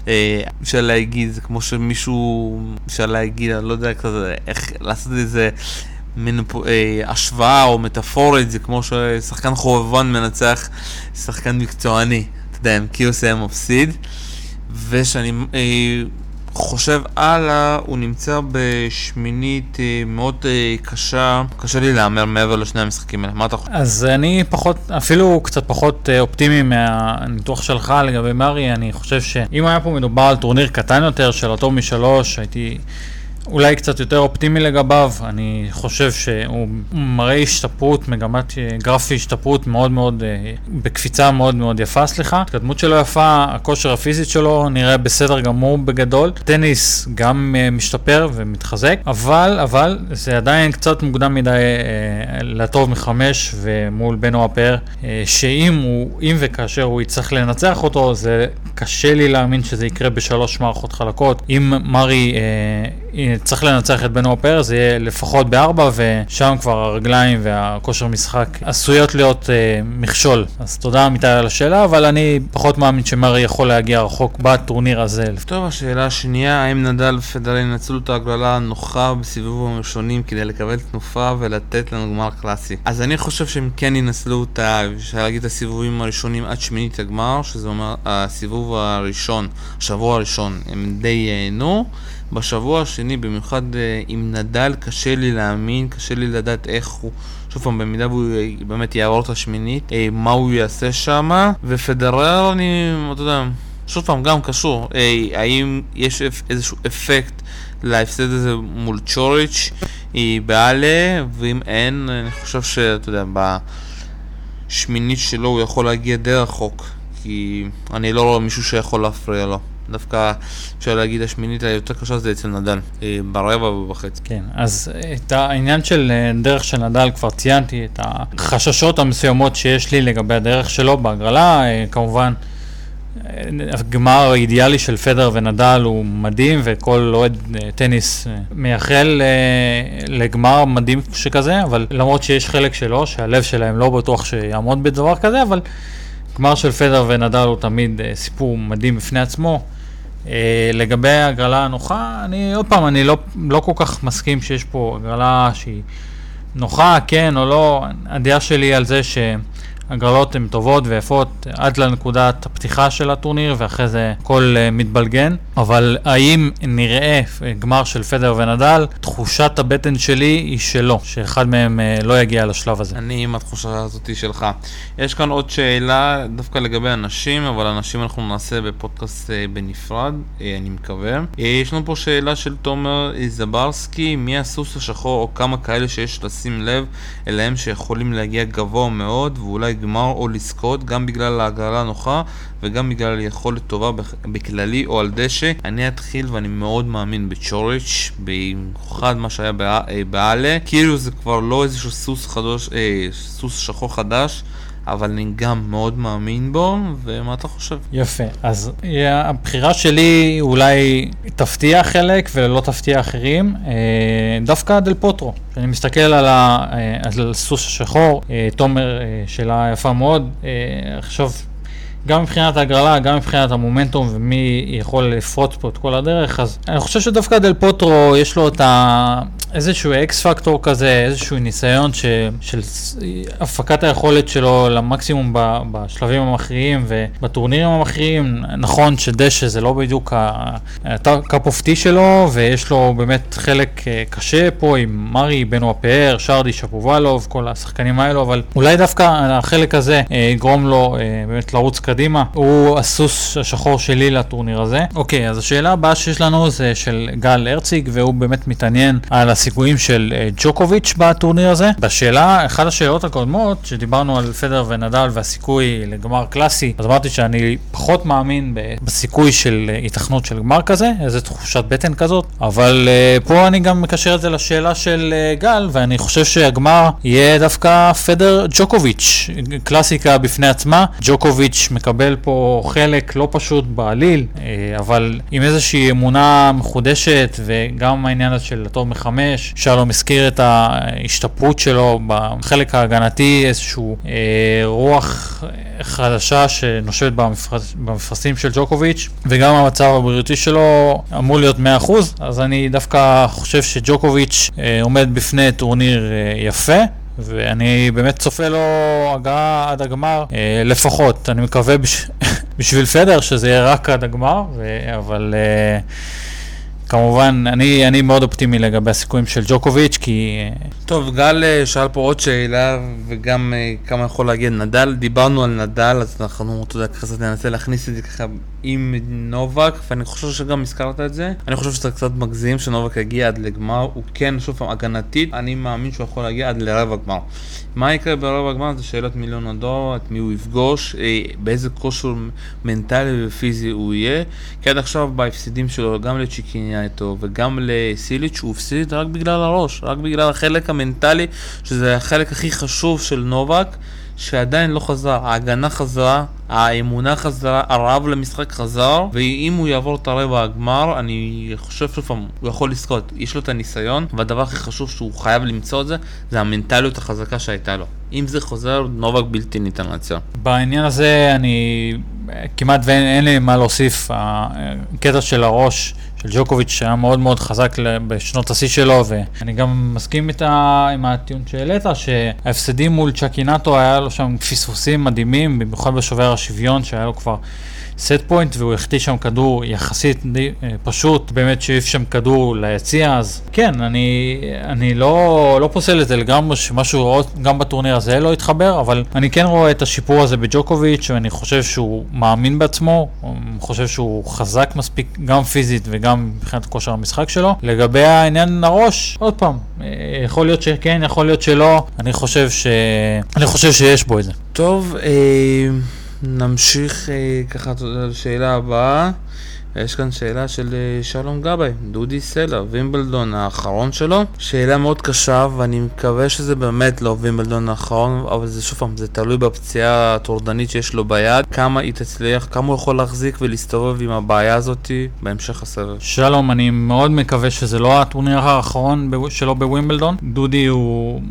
אה, אפשר להגיד, זה כמו שמישהו, אפשר להגיד, אני לא יודע כזה, איך לעשות איזה מין אה, השוואה או מטאפורית, זה כמו ששחקן חובבן מנצח שחקן מקצועני. אתה יודע, אם קיוס היה מפסיד. ושאני אה, חושב הלאה, הוא נמצא בשמינית אה, מאוד אה, קשה, קשה לי להמר מעבר לשני המשחקים האלה, מה אתה חושב? אז אני פחות, אפילו קצת פחות אה, אופטימי מהניתוח שלך לגבי מרי, אני חושב שאם היה פה מדובר על טורניר קטן יותר של הטוב משלוש, הייתי... אולי קצת יותר אופטימי לגביו, אני חושב שהוא מראה השתפרות, מגמת גרפי השתפרות מאוד מאוד, אה, בקפיצה מאוד מאוד יפה, סליחה. התקדמות שלו יפה, הכושר הפיזית שלו נראה בסדר גמור בגדול. טניס גם אה, משתפר ומתחזק, אבל, אבל זה עדיין קצת מוקדם מדי אה, לטוב מחמש ומול בנו הפאר, שאם הוא, אם וכאשר הוא יצטרך לנצח אותו, זה קשה לי להאמין שזה יקרה בשלוש מערכות חלקות. אם מרי... צריך לנצח את בנו הפאר, זה יהיה לפחות בארבע, ושם כבר הרגליים והכושר משחק עשויות להיות אה, מכשול. אז תודה אמיתי על השאלה, אבל אני פחות מאמין שמרי יכול להגיע רחוק בטורניר הזה. טוב, השאלה השנייה, האם נדל ופדרר ינצלו את ההגרלה הנוחה בסיבובים הראשונים כדי לקבל תנופה ולתת לנו גמר קלאסי? אז אני חושב שהם כן ינצלו אותה, אפשר להגיד את הסיבובים הראשונים עד שמינית הגמר, שזה אומר הסיבוב הראשון, השבוע הראשון, הם די ייהנו. בשבוע השני, במיוחד אה, עם נדל, קשה לי להאמין, קשה לי לדעת איך הוא, שוב פעם, במידה והוא אה, באמת יעבור את השמינית, אה, מה הוא יעשה שם, ופדרר, אני, אתה יודע, שוב פעם, גם קשור, האם יש איזשהו אפקט להפסד הזה מול צ'וריץ' באלה, ואם אין, אני חושב שאתה יודע, בשמינית שלו הוא יכול להגיע די רחוק, כי אני לא רואה מישהו שיכול להפריע לו. דווקא אפשר להגיד השמינית היותר קשה זה אצל נדל, אה, ברבע ובחצי. כן, אז את העניין של אה, דרך של נדל כבר ציינתי, את החששות המסוימות שיש לי לגבי הדרך שלו בהגרלה, אה, כמובן. הגמר האידיאלי של פדר ונדל הוא מדהים וכל אוהד טניס מייחל לגמר מדהים שכזה, אבל למרות שיש חלק שלו שהלב שלהם לא בטוח שיעמוד בדבר כזה, אבל גמר של פדר ונדל הוא תמיד סיפור מדהים בפני עצמו. אה, לגבי הגרלה הנוחה, אני עוד פעם, אני לא, לא כל כך מסכים שיש פה הגרלה שהיא נוחה, כן או לא. הדעה שלי על זה ש... הגרלות הן טובות ויפות עד לנקודת הפתיחה של הטורניר ואחרי זה הכל uh, מתבלגן אבל האם נראה גמר של פדר ונדל תחושת הבטן שלי היא שלא שאחד מהם uh, לא יגיע לשלב הזה. אני עם התחושה הזאת שלך. יש כאן עוד שאלה דווקא לגבי אנשים אבל אנשים אנחנו נעשה בפודקאסט בנפרד אני מקווה. יש לנו פה שאלה של תומר זברסקי מי הסוס השחור או כמה כאלה שיש לשים לב אליהם שיכולים להגיע גבוה מאוד ואולי לגמר או לזכות גם בגלל ההגרלה הנוחה וגם בגלל יכולת טובה בכללי או על דשא. אני אתחיל ואני מאוד מאמין בצ'וריץ', במיוחד מה שהיה באלה. כאילו זה כבר לא איזשהו סוס חדוש, אה, סוס שחור חדש. אבל אני גם מאוד מאמין בו, ומה אתה חושב? יפה, אז הבחירה שלי אולי תפתיע חלק ולא תפתיע אחרים, אה, דווקא דל פוטרו. כשאני מסתכל על, ה, אה, השחור, אה, תומר שאלה יפה מאוד, עכשיו גם מבחינת ההגרלה, גם מבחינת המומנטום ומי יכול לפרוץ פה את כל הדרך, אז אני חושב שדווקא דל פוטרו יש לו את ה... איזשהו X factor כזה, איזשהו ניסיון ש... של הפקת היכולת שלו למקסימום ב... בשלבים המכריעים ובטורנירים המכריעים. נכון שדשא זה לא בדיוק ה cup of tea שלו, ויש לו באמת חלק אה, קשה פה עם מרי, בנואה פאר, שרדי, שפובלוב, כל השחקנים האלו, אבל אולי דווקא החלק הזה אה, יגרום לו אה, באמת לרוץ קדימה. הוא הסוס השחור שלי לטורניר הזה. אוקיי, אז השאלה הבאה שיש לנו זה של גל הרציג, והוא באמת מתעניין על הסיכויים של אה, ג'וקוביץ' בטורניר הזה. בשאלה, אחת השאלות הקודמות, שדיברנו על פדר ונדל והסיכוי לגמר קלאסי, אז אמרתי שאני פחות מאמין בסיכוי של אה, התכנות של גמר כזה, איזה תחושת בטן כזאת, אבל uh, פה אני גם מקשר את זה לשאלה של גל, ואני חושב שהגמר יהיה דווקא פדר ג'וקוביץ', קלאסיקה בפני עצמה. ג'וקוביץ' מקבל פה חלק לא פשוט בעליל, אבל עם איזושהי אמונה מחודשת, וגם העניין הזה של הטוב מחמש. 5, שלום הזכיר את ההשתפרות שלו בחלק ההגנתי, איזשהו אה, רוח חדשה שנושבת במפרס, במפרסים של ג'וקוביץ', וגם המצב הבריאותי שלו אמור להיות 100%, אז אני דווקא חושב שג'וקוביץ' אה, עומד בפני טורניר אה, יפה. ואני באמת צופה לו הגעה עד הגמר, אה, לפחות, אני מקווה בש... בשביל פדר שזה יהיה רק עד הגמר, ו... אבל אה, כמובן, אני, אני מאוד אופטימי לגבי הסיכויים של ג'וקוביץ', כי... טוב, גל אה, שאל פה עוד שאלה, וגם אה, כמה יכול להגיד נדל. דיברנו על נדל, אז אנחנו, אתה יודע, ככה ננסה להכניס את זה ככה עם נובק, ואני חושב שגם הזכרת את זה. אני חושב שזה קצת מגזים שנובק יגיע עד לגמר. הוא כן, שוב פעם, הגנתית, אני מאמין שהוא יכול להגיע עד לרבע גמר. מה יקרה ברבע גמר זה שאלת מיליון הדולר, את מי הוא יפגוש, אה, באיזה כושר מנטלי ופיזי הוא יהיה. כי עד עכשיו בהפסידים שלו, גם לצ'יקיניה איתו וגם לסיליץ', הוא הפסיד רק בגלל הראש, רק בגלל החלק המנטלי, שזה החלק הכי חשוב של נובק. שעדיין לא חזר, ההגנה חזרה, האמונה חזרה, הרעב למשחק חזר, ואם הוא יעבור את הרבע הגמר, אני חושב שוב פעם, הוא יכול לזכות. יש לו את הניסיון, והדבר הכי חשוב שהוא חייב למצוא את זה, זה המנטליות החזקה שהייתה לו. אם זה חוזר, נובק בלתי ניתן לעצור. בעניין הזה אני כמעט ואין אין לי מה להוסיף. הקטע של הראש של ג'וקוביץ' היה מאוד מאוד חזק בשנות השיא שלו, ואני גם מסכים איתה, עם הטיעון שהעלית, שההפסדים מול צ'קינטו היה לו שם פספוסים מדהימים, במיוחד בשובר השוויון, שהיה לו כבר סט פוינט והוא החטיא שם כדור יחסית אה, פשוט, באמת שהעיף שם כדור ליציע, אז כן, אני, אני לא, לא פוסל את זה לגמרי שמשהו גם בטורניר הזה לא יתחבר, אבל אני כן רואה את השיפור הזה בג'וקוביץ' ואני חושב שהוא מאמין בעצמו, אני חושב שהוא חזק מספיק גם פיזית וגם מבחינת כושר המשחק שלו. לגבי העניין הראש, עוד פעם, אה, יכול להיות שכן, יכול להיות שלא, אני חושב, ש... אני חושב שיש בו את זה. טוב, אה... נמשיך אה, ככה לשאלה הבאה. יש כאן שאלה של אה, שלום גבאי, דודי סלע, וימבלדון האחרון שלו. שאלה מאוד קשה ואני מקווה שזה באמת לא וימבלדון האחרון, אבל זה שוב פעם, זה תלוי בפציעה הטורדנית שיש לו ביד, כמה היא תצליח, כמה הוא יכול להחזיק ולהסתובב עם הבעיה הזאת בהמשך הסבב. שלום, אני מאוד מקווה שזה לא הטורניר האחרון שלו בווימבלדון. דודי הוא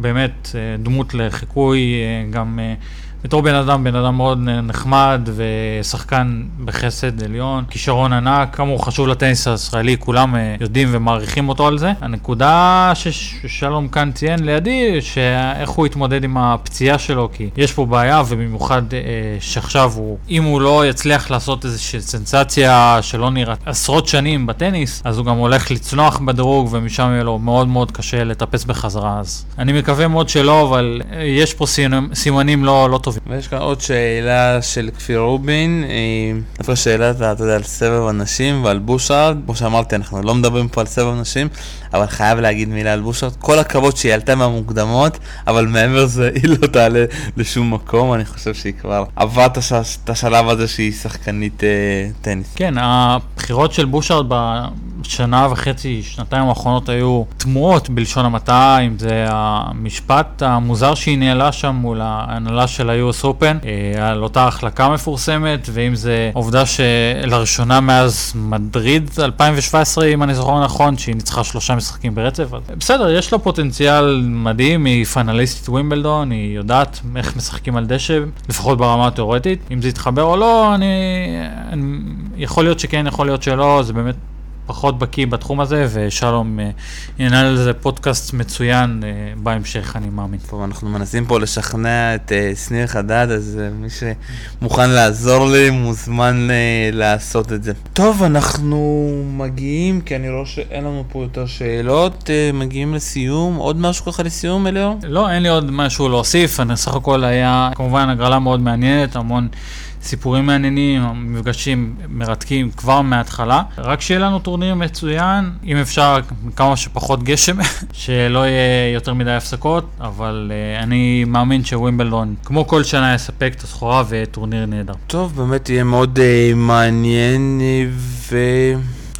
באמת אה, דמות לחיקוי, גם... בתור בן אדם, בן אדם מאוד נחמד ושחקן בחסד עליון, כישרון ענק, כמה הוא חשוב לטניס הישראלי, כולם אה, יודעים ומעריכים אותו על זה. הנקודה ששלום כאן ציין לידי, שאיך הוא התמודד עם הפציעה שלו, כי יש פה בעיה, ובמיוחד אה, שעכשיו הוא, אם הוא לא יצליח לעשות איזושהי סנסציה שלא נראית עשרות שנים בטניס, אז הוא גם הולך לצנוח בדירוג, ומשם יהיה לו מאוד מאוד קשה לטפס בחזרה. אז אני מקווה מאוד שלא, אבל אה, יש פה סימנים לא, לא טובים. טובים. ויש כאן עוד שאלה של כפיר רובין, אה, איפה שאלה, אתה יודע, על סבב אנשים ועל בושארד, כמו שאמרתי, אנחנו לא מדברים פה על סבב אנשים, אבל חייב להגיד מילה על בושארד, כל הכבוד שהיא עלתה מהמוקדמות, אבל מעבר לזה היא לא תעלה לשום מקום, אני חושב שהיא כבר עברה את השלב הזה שהיא שחקנית אה, טניס. כן, הבחירות של בושארד בשנה וחצי, שנתיים האחרונות היו תמוהות בלשון המעטה, אם זה המשפט המוזר שהיא ניהלה שם מול ההנהלה של ה-US Open, אה, על אותה החלקה מפורסמת, ואם זה עובדה שלראשונה מאז מדריד 2017, אם אני זוכר נכון, שהיא ניצחה שלושה משחקים ברצף. בסדר, יש לה פוטנציאל מדהים, היא פנליסטית ווימבלדון, היא יודעת איך משחקים על דשא, לפחות ברמה התיאורטית. אם זה יתחבר או לא, אני... אני... יכול להיות שכן, יכול להיות שלא, זה באמת פחות בקיא בתחום הזה, ושלום אה, ינהל על זה פודקאסט מצוין אה, בהמשך, אני מאמין. טוב, אנחנו מנסים פה לשכנע את אה, שניר חדד, אז מי שמוכן לעזור לי מוזמן לעשות את זה. טוב, אנחנו מגיעים, כי אני רואה שאין לנו פה יותר שאלות, מגיעים לסיום. עוד משהו ככה לסיום, אליאור? לא, אין לי עוד משהו להוסיף, אני סך הכל היה כמובן הגרלה מאוד מעניינת, המון... סיפורים מעניינים, מפגשים מרתקים כבר מההתחלה. רק שיהיה לנו טורניר מצוין, אם אפשר כמה שפחות גשם, שלא יהיה יותר מדי הפסקות, אבל uh, אני מאמין שווימבלדון, כמו כל שנה, יספק את הסחורה וטורניר נהדר. טוב, באמת יהיה מאוד uh, מעניין ו...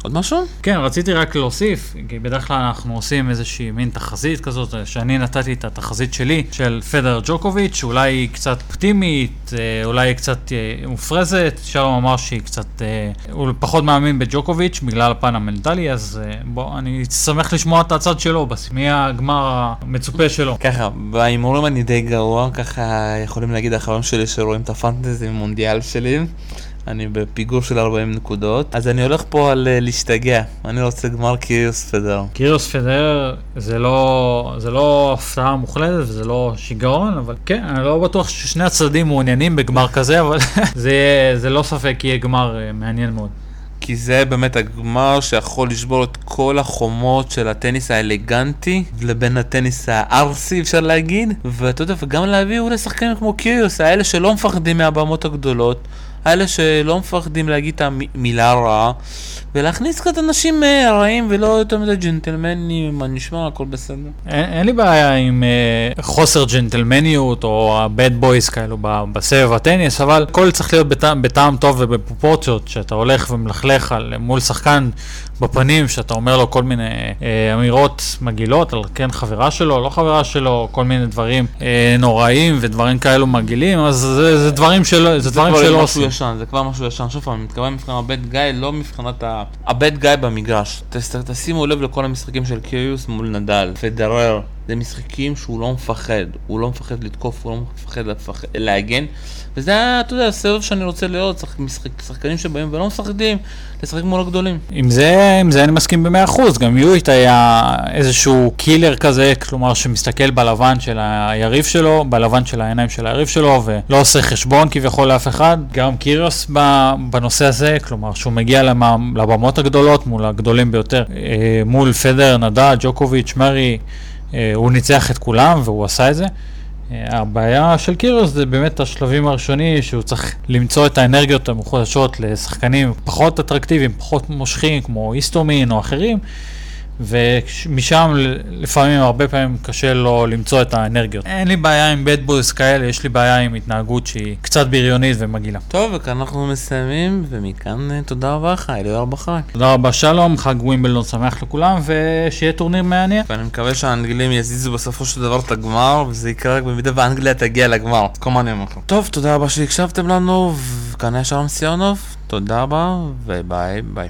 עוד משהו? כן, רציתי רק להוסיף, כי בדרך כלל אנחנו עושים איזושהי מין תחזית כזאת, שאני נתתי את התחזית שלי של פדר ג'וקוביץ', שאולי היא קצת אופטימית, אה, אולי היא קצת אה, מופרזת, שלום אמר שהיא קצת, אה, הוא פחות מאמין בג'וקוביץ' בגלל הפן המנטלי, אז בוא, אני שמח לשמוע את הצד שלו, מי הגמר המצופה שלו. ככה, בהימורים אני די גרוע, ככה יכולים להגיד האחרון שלי שרואים את הפנטזי מונדיאל שלי. אני בפיגור של 40 נקודות, אז אני הולך פה על uh, להשתגע, אני רוצה גמר קיריוס פדר. קיריוס פדר זה לא, זה לא הפתעה מוחלטת וזה לא שיגעון, אבל כן, אני לא בטוח ששני הצדדים מעוניינים בגמר כזה, אבל זה, זה לא ספק יהיה גמר uh, מעניין מאוד. כי זה באמת הגמר שיכול לשבור את כל החומות של הטניס האלגנטי לבין הטניס הארסי אפשר להגיד ואתה יודע וגם להביא אולי שחקנים כמו קיריוס האלה שלא מפחדים מהבמות הגדולות האלה שלא מפחדים להגיד את המילה רעה, ולהכניס קצת אנשים אה, רעים ולא יותר מדי ג'נטלמנים, מה נשמע, הכל בסדר. אין, אין לי בעיה עם אה, חוסר ג'נטלמניות או הבד בויז כאלו בסבב הטניס, אבל הכל צריך להיות בטעם, בטעם טוב ובפרופורציות, שאתה הולך ומלכלך על, מול שחקן בפנים, שאתה אומר לו כל מיני אה, אמירות מגעילות על כן חברה שלו, לא חברה שלו, כל מיני דברים אה, נוראים ודברים כאלו מגעילים, אז זה, זה דברים שלא, זה דברים שלא משהו עושים. ישן, זה כבר משהו ישן. שוב פעם, אני מתכוון למבחן הבד גיא, לא מבחינת ה... הבד גיא במגרש. תשימו לב לכל המשחקים של קיריוס מול נדל, פדרר. זה משחקים שהוא לא מפחד. הוא לא מפחד לתקוף, הוא לא מפחד להגן. וזה, ה- אתה יודע, הסבב שאני רוצה לראות, שחק- משחק- שחקנים שבאים ולא מפחדים לשחק מול הגדולים. עם זה, עם זה אני מסכים במאה אחוז, גם יואיט היה איזשהו קילר כזה, כלומר שמסתכל בלבן של היריב שלו, בלבן של העיניים של היריב שלו, ולא עושה חשבון כביכול לאף אחד. גם קיריוס בנושא הזה, כלומר שהוא מגיע לבמות הגדולות, מול הגדולים ביותר, אה, מול פדר, נדל, ג'וקוביץ', מרי, אה, הוא ניצח את כולם והוא עשה את זה. אה, הבעיה של קיריוס זה באמת השלבים הראשונים שהוא צריך למצוא את האנרגיות המחודשות לשחקנים פחות אטרקטיביים, פחות מושכים כמו איסטומין או אחרים ומשם לפעמים, הרבה פעמים קשה לו למצוא את האנרגיות. אין לי בעיה עם bad boys כאלה, יש לי בעיה עם התנהגות שהיא קצת בריונית ומגעילה. טוב, וכאן אנחנו מסיימים, ומכאן אה, תודה רבה לך, אליהו בחי. תודה רבה שלום, חג ווימבלדון שמח לכולם ושיהיה טורניר מעניין. ואני מקווה שהאנגלים יזיזו בסופו של דבר את הגמר, וזה יקרה רק במידה ואנגליה תגיע לגמר. כל מה אני אומר לכם. טוב, תודה רבה שהקשבתם לנו, וכאן היה שלום סיונוב, תודה רבה, וביי ביי.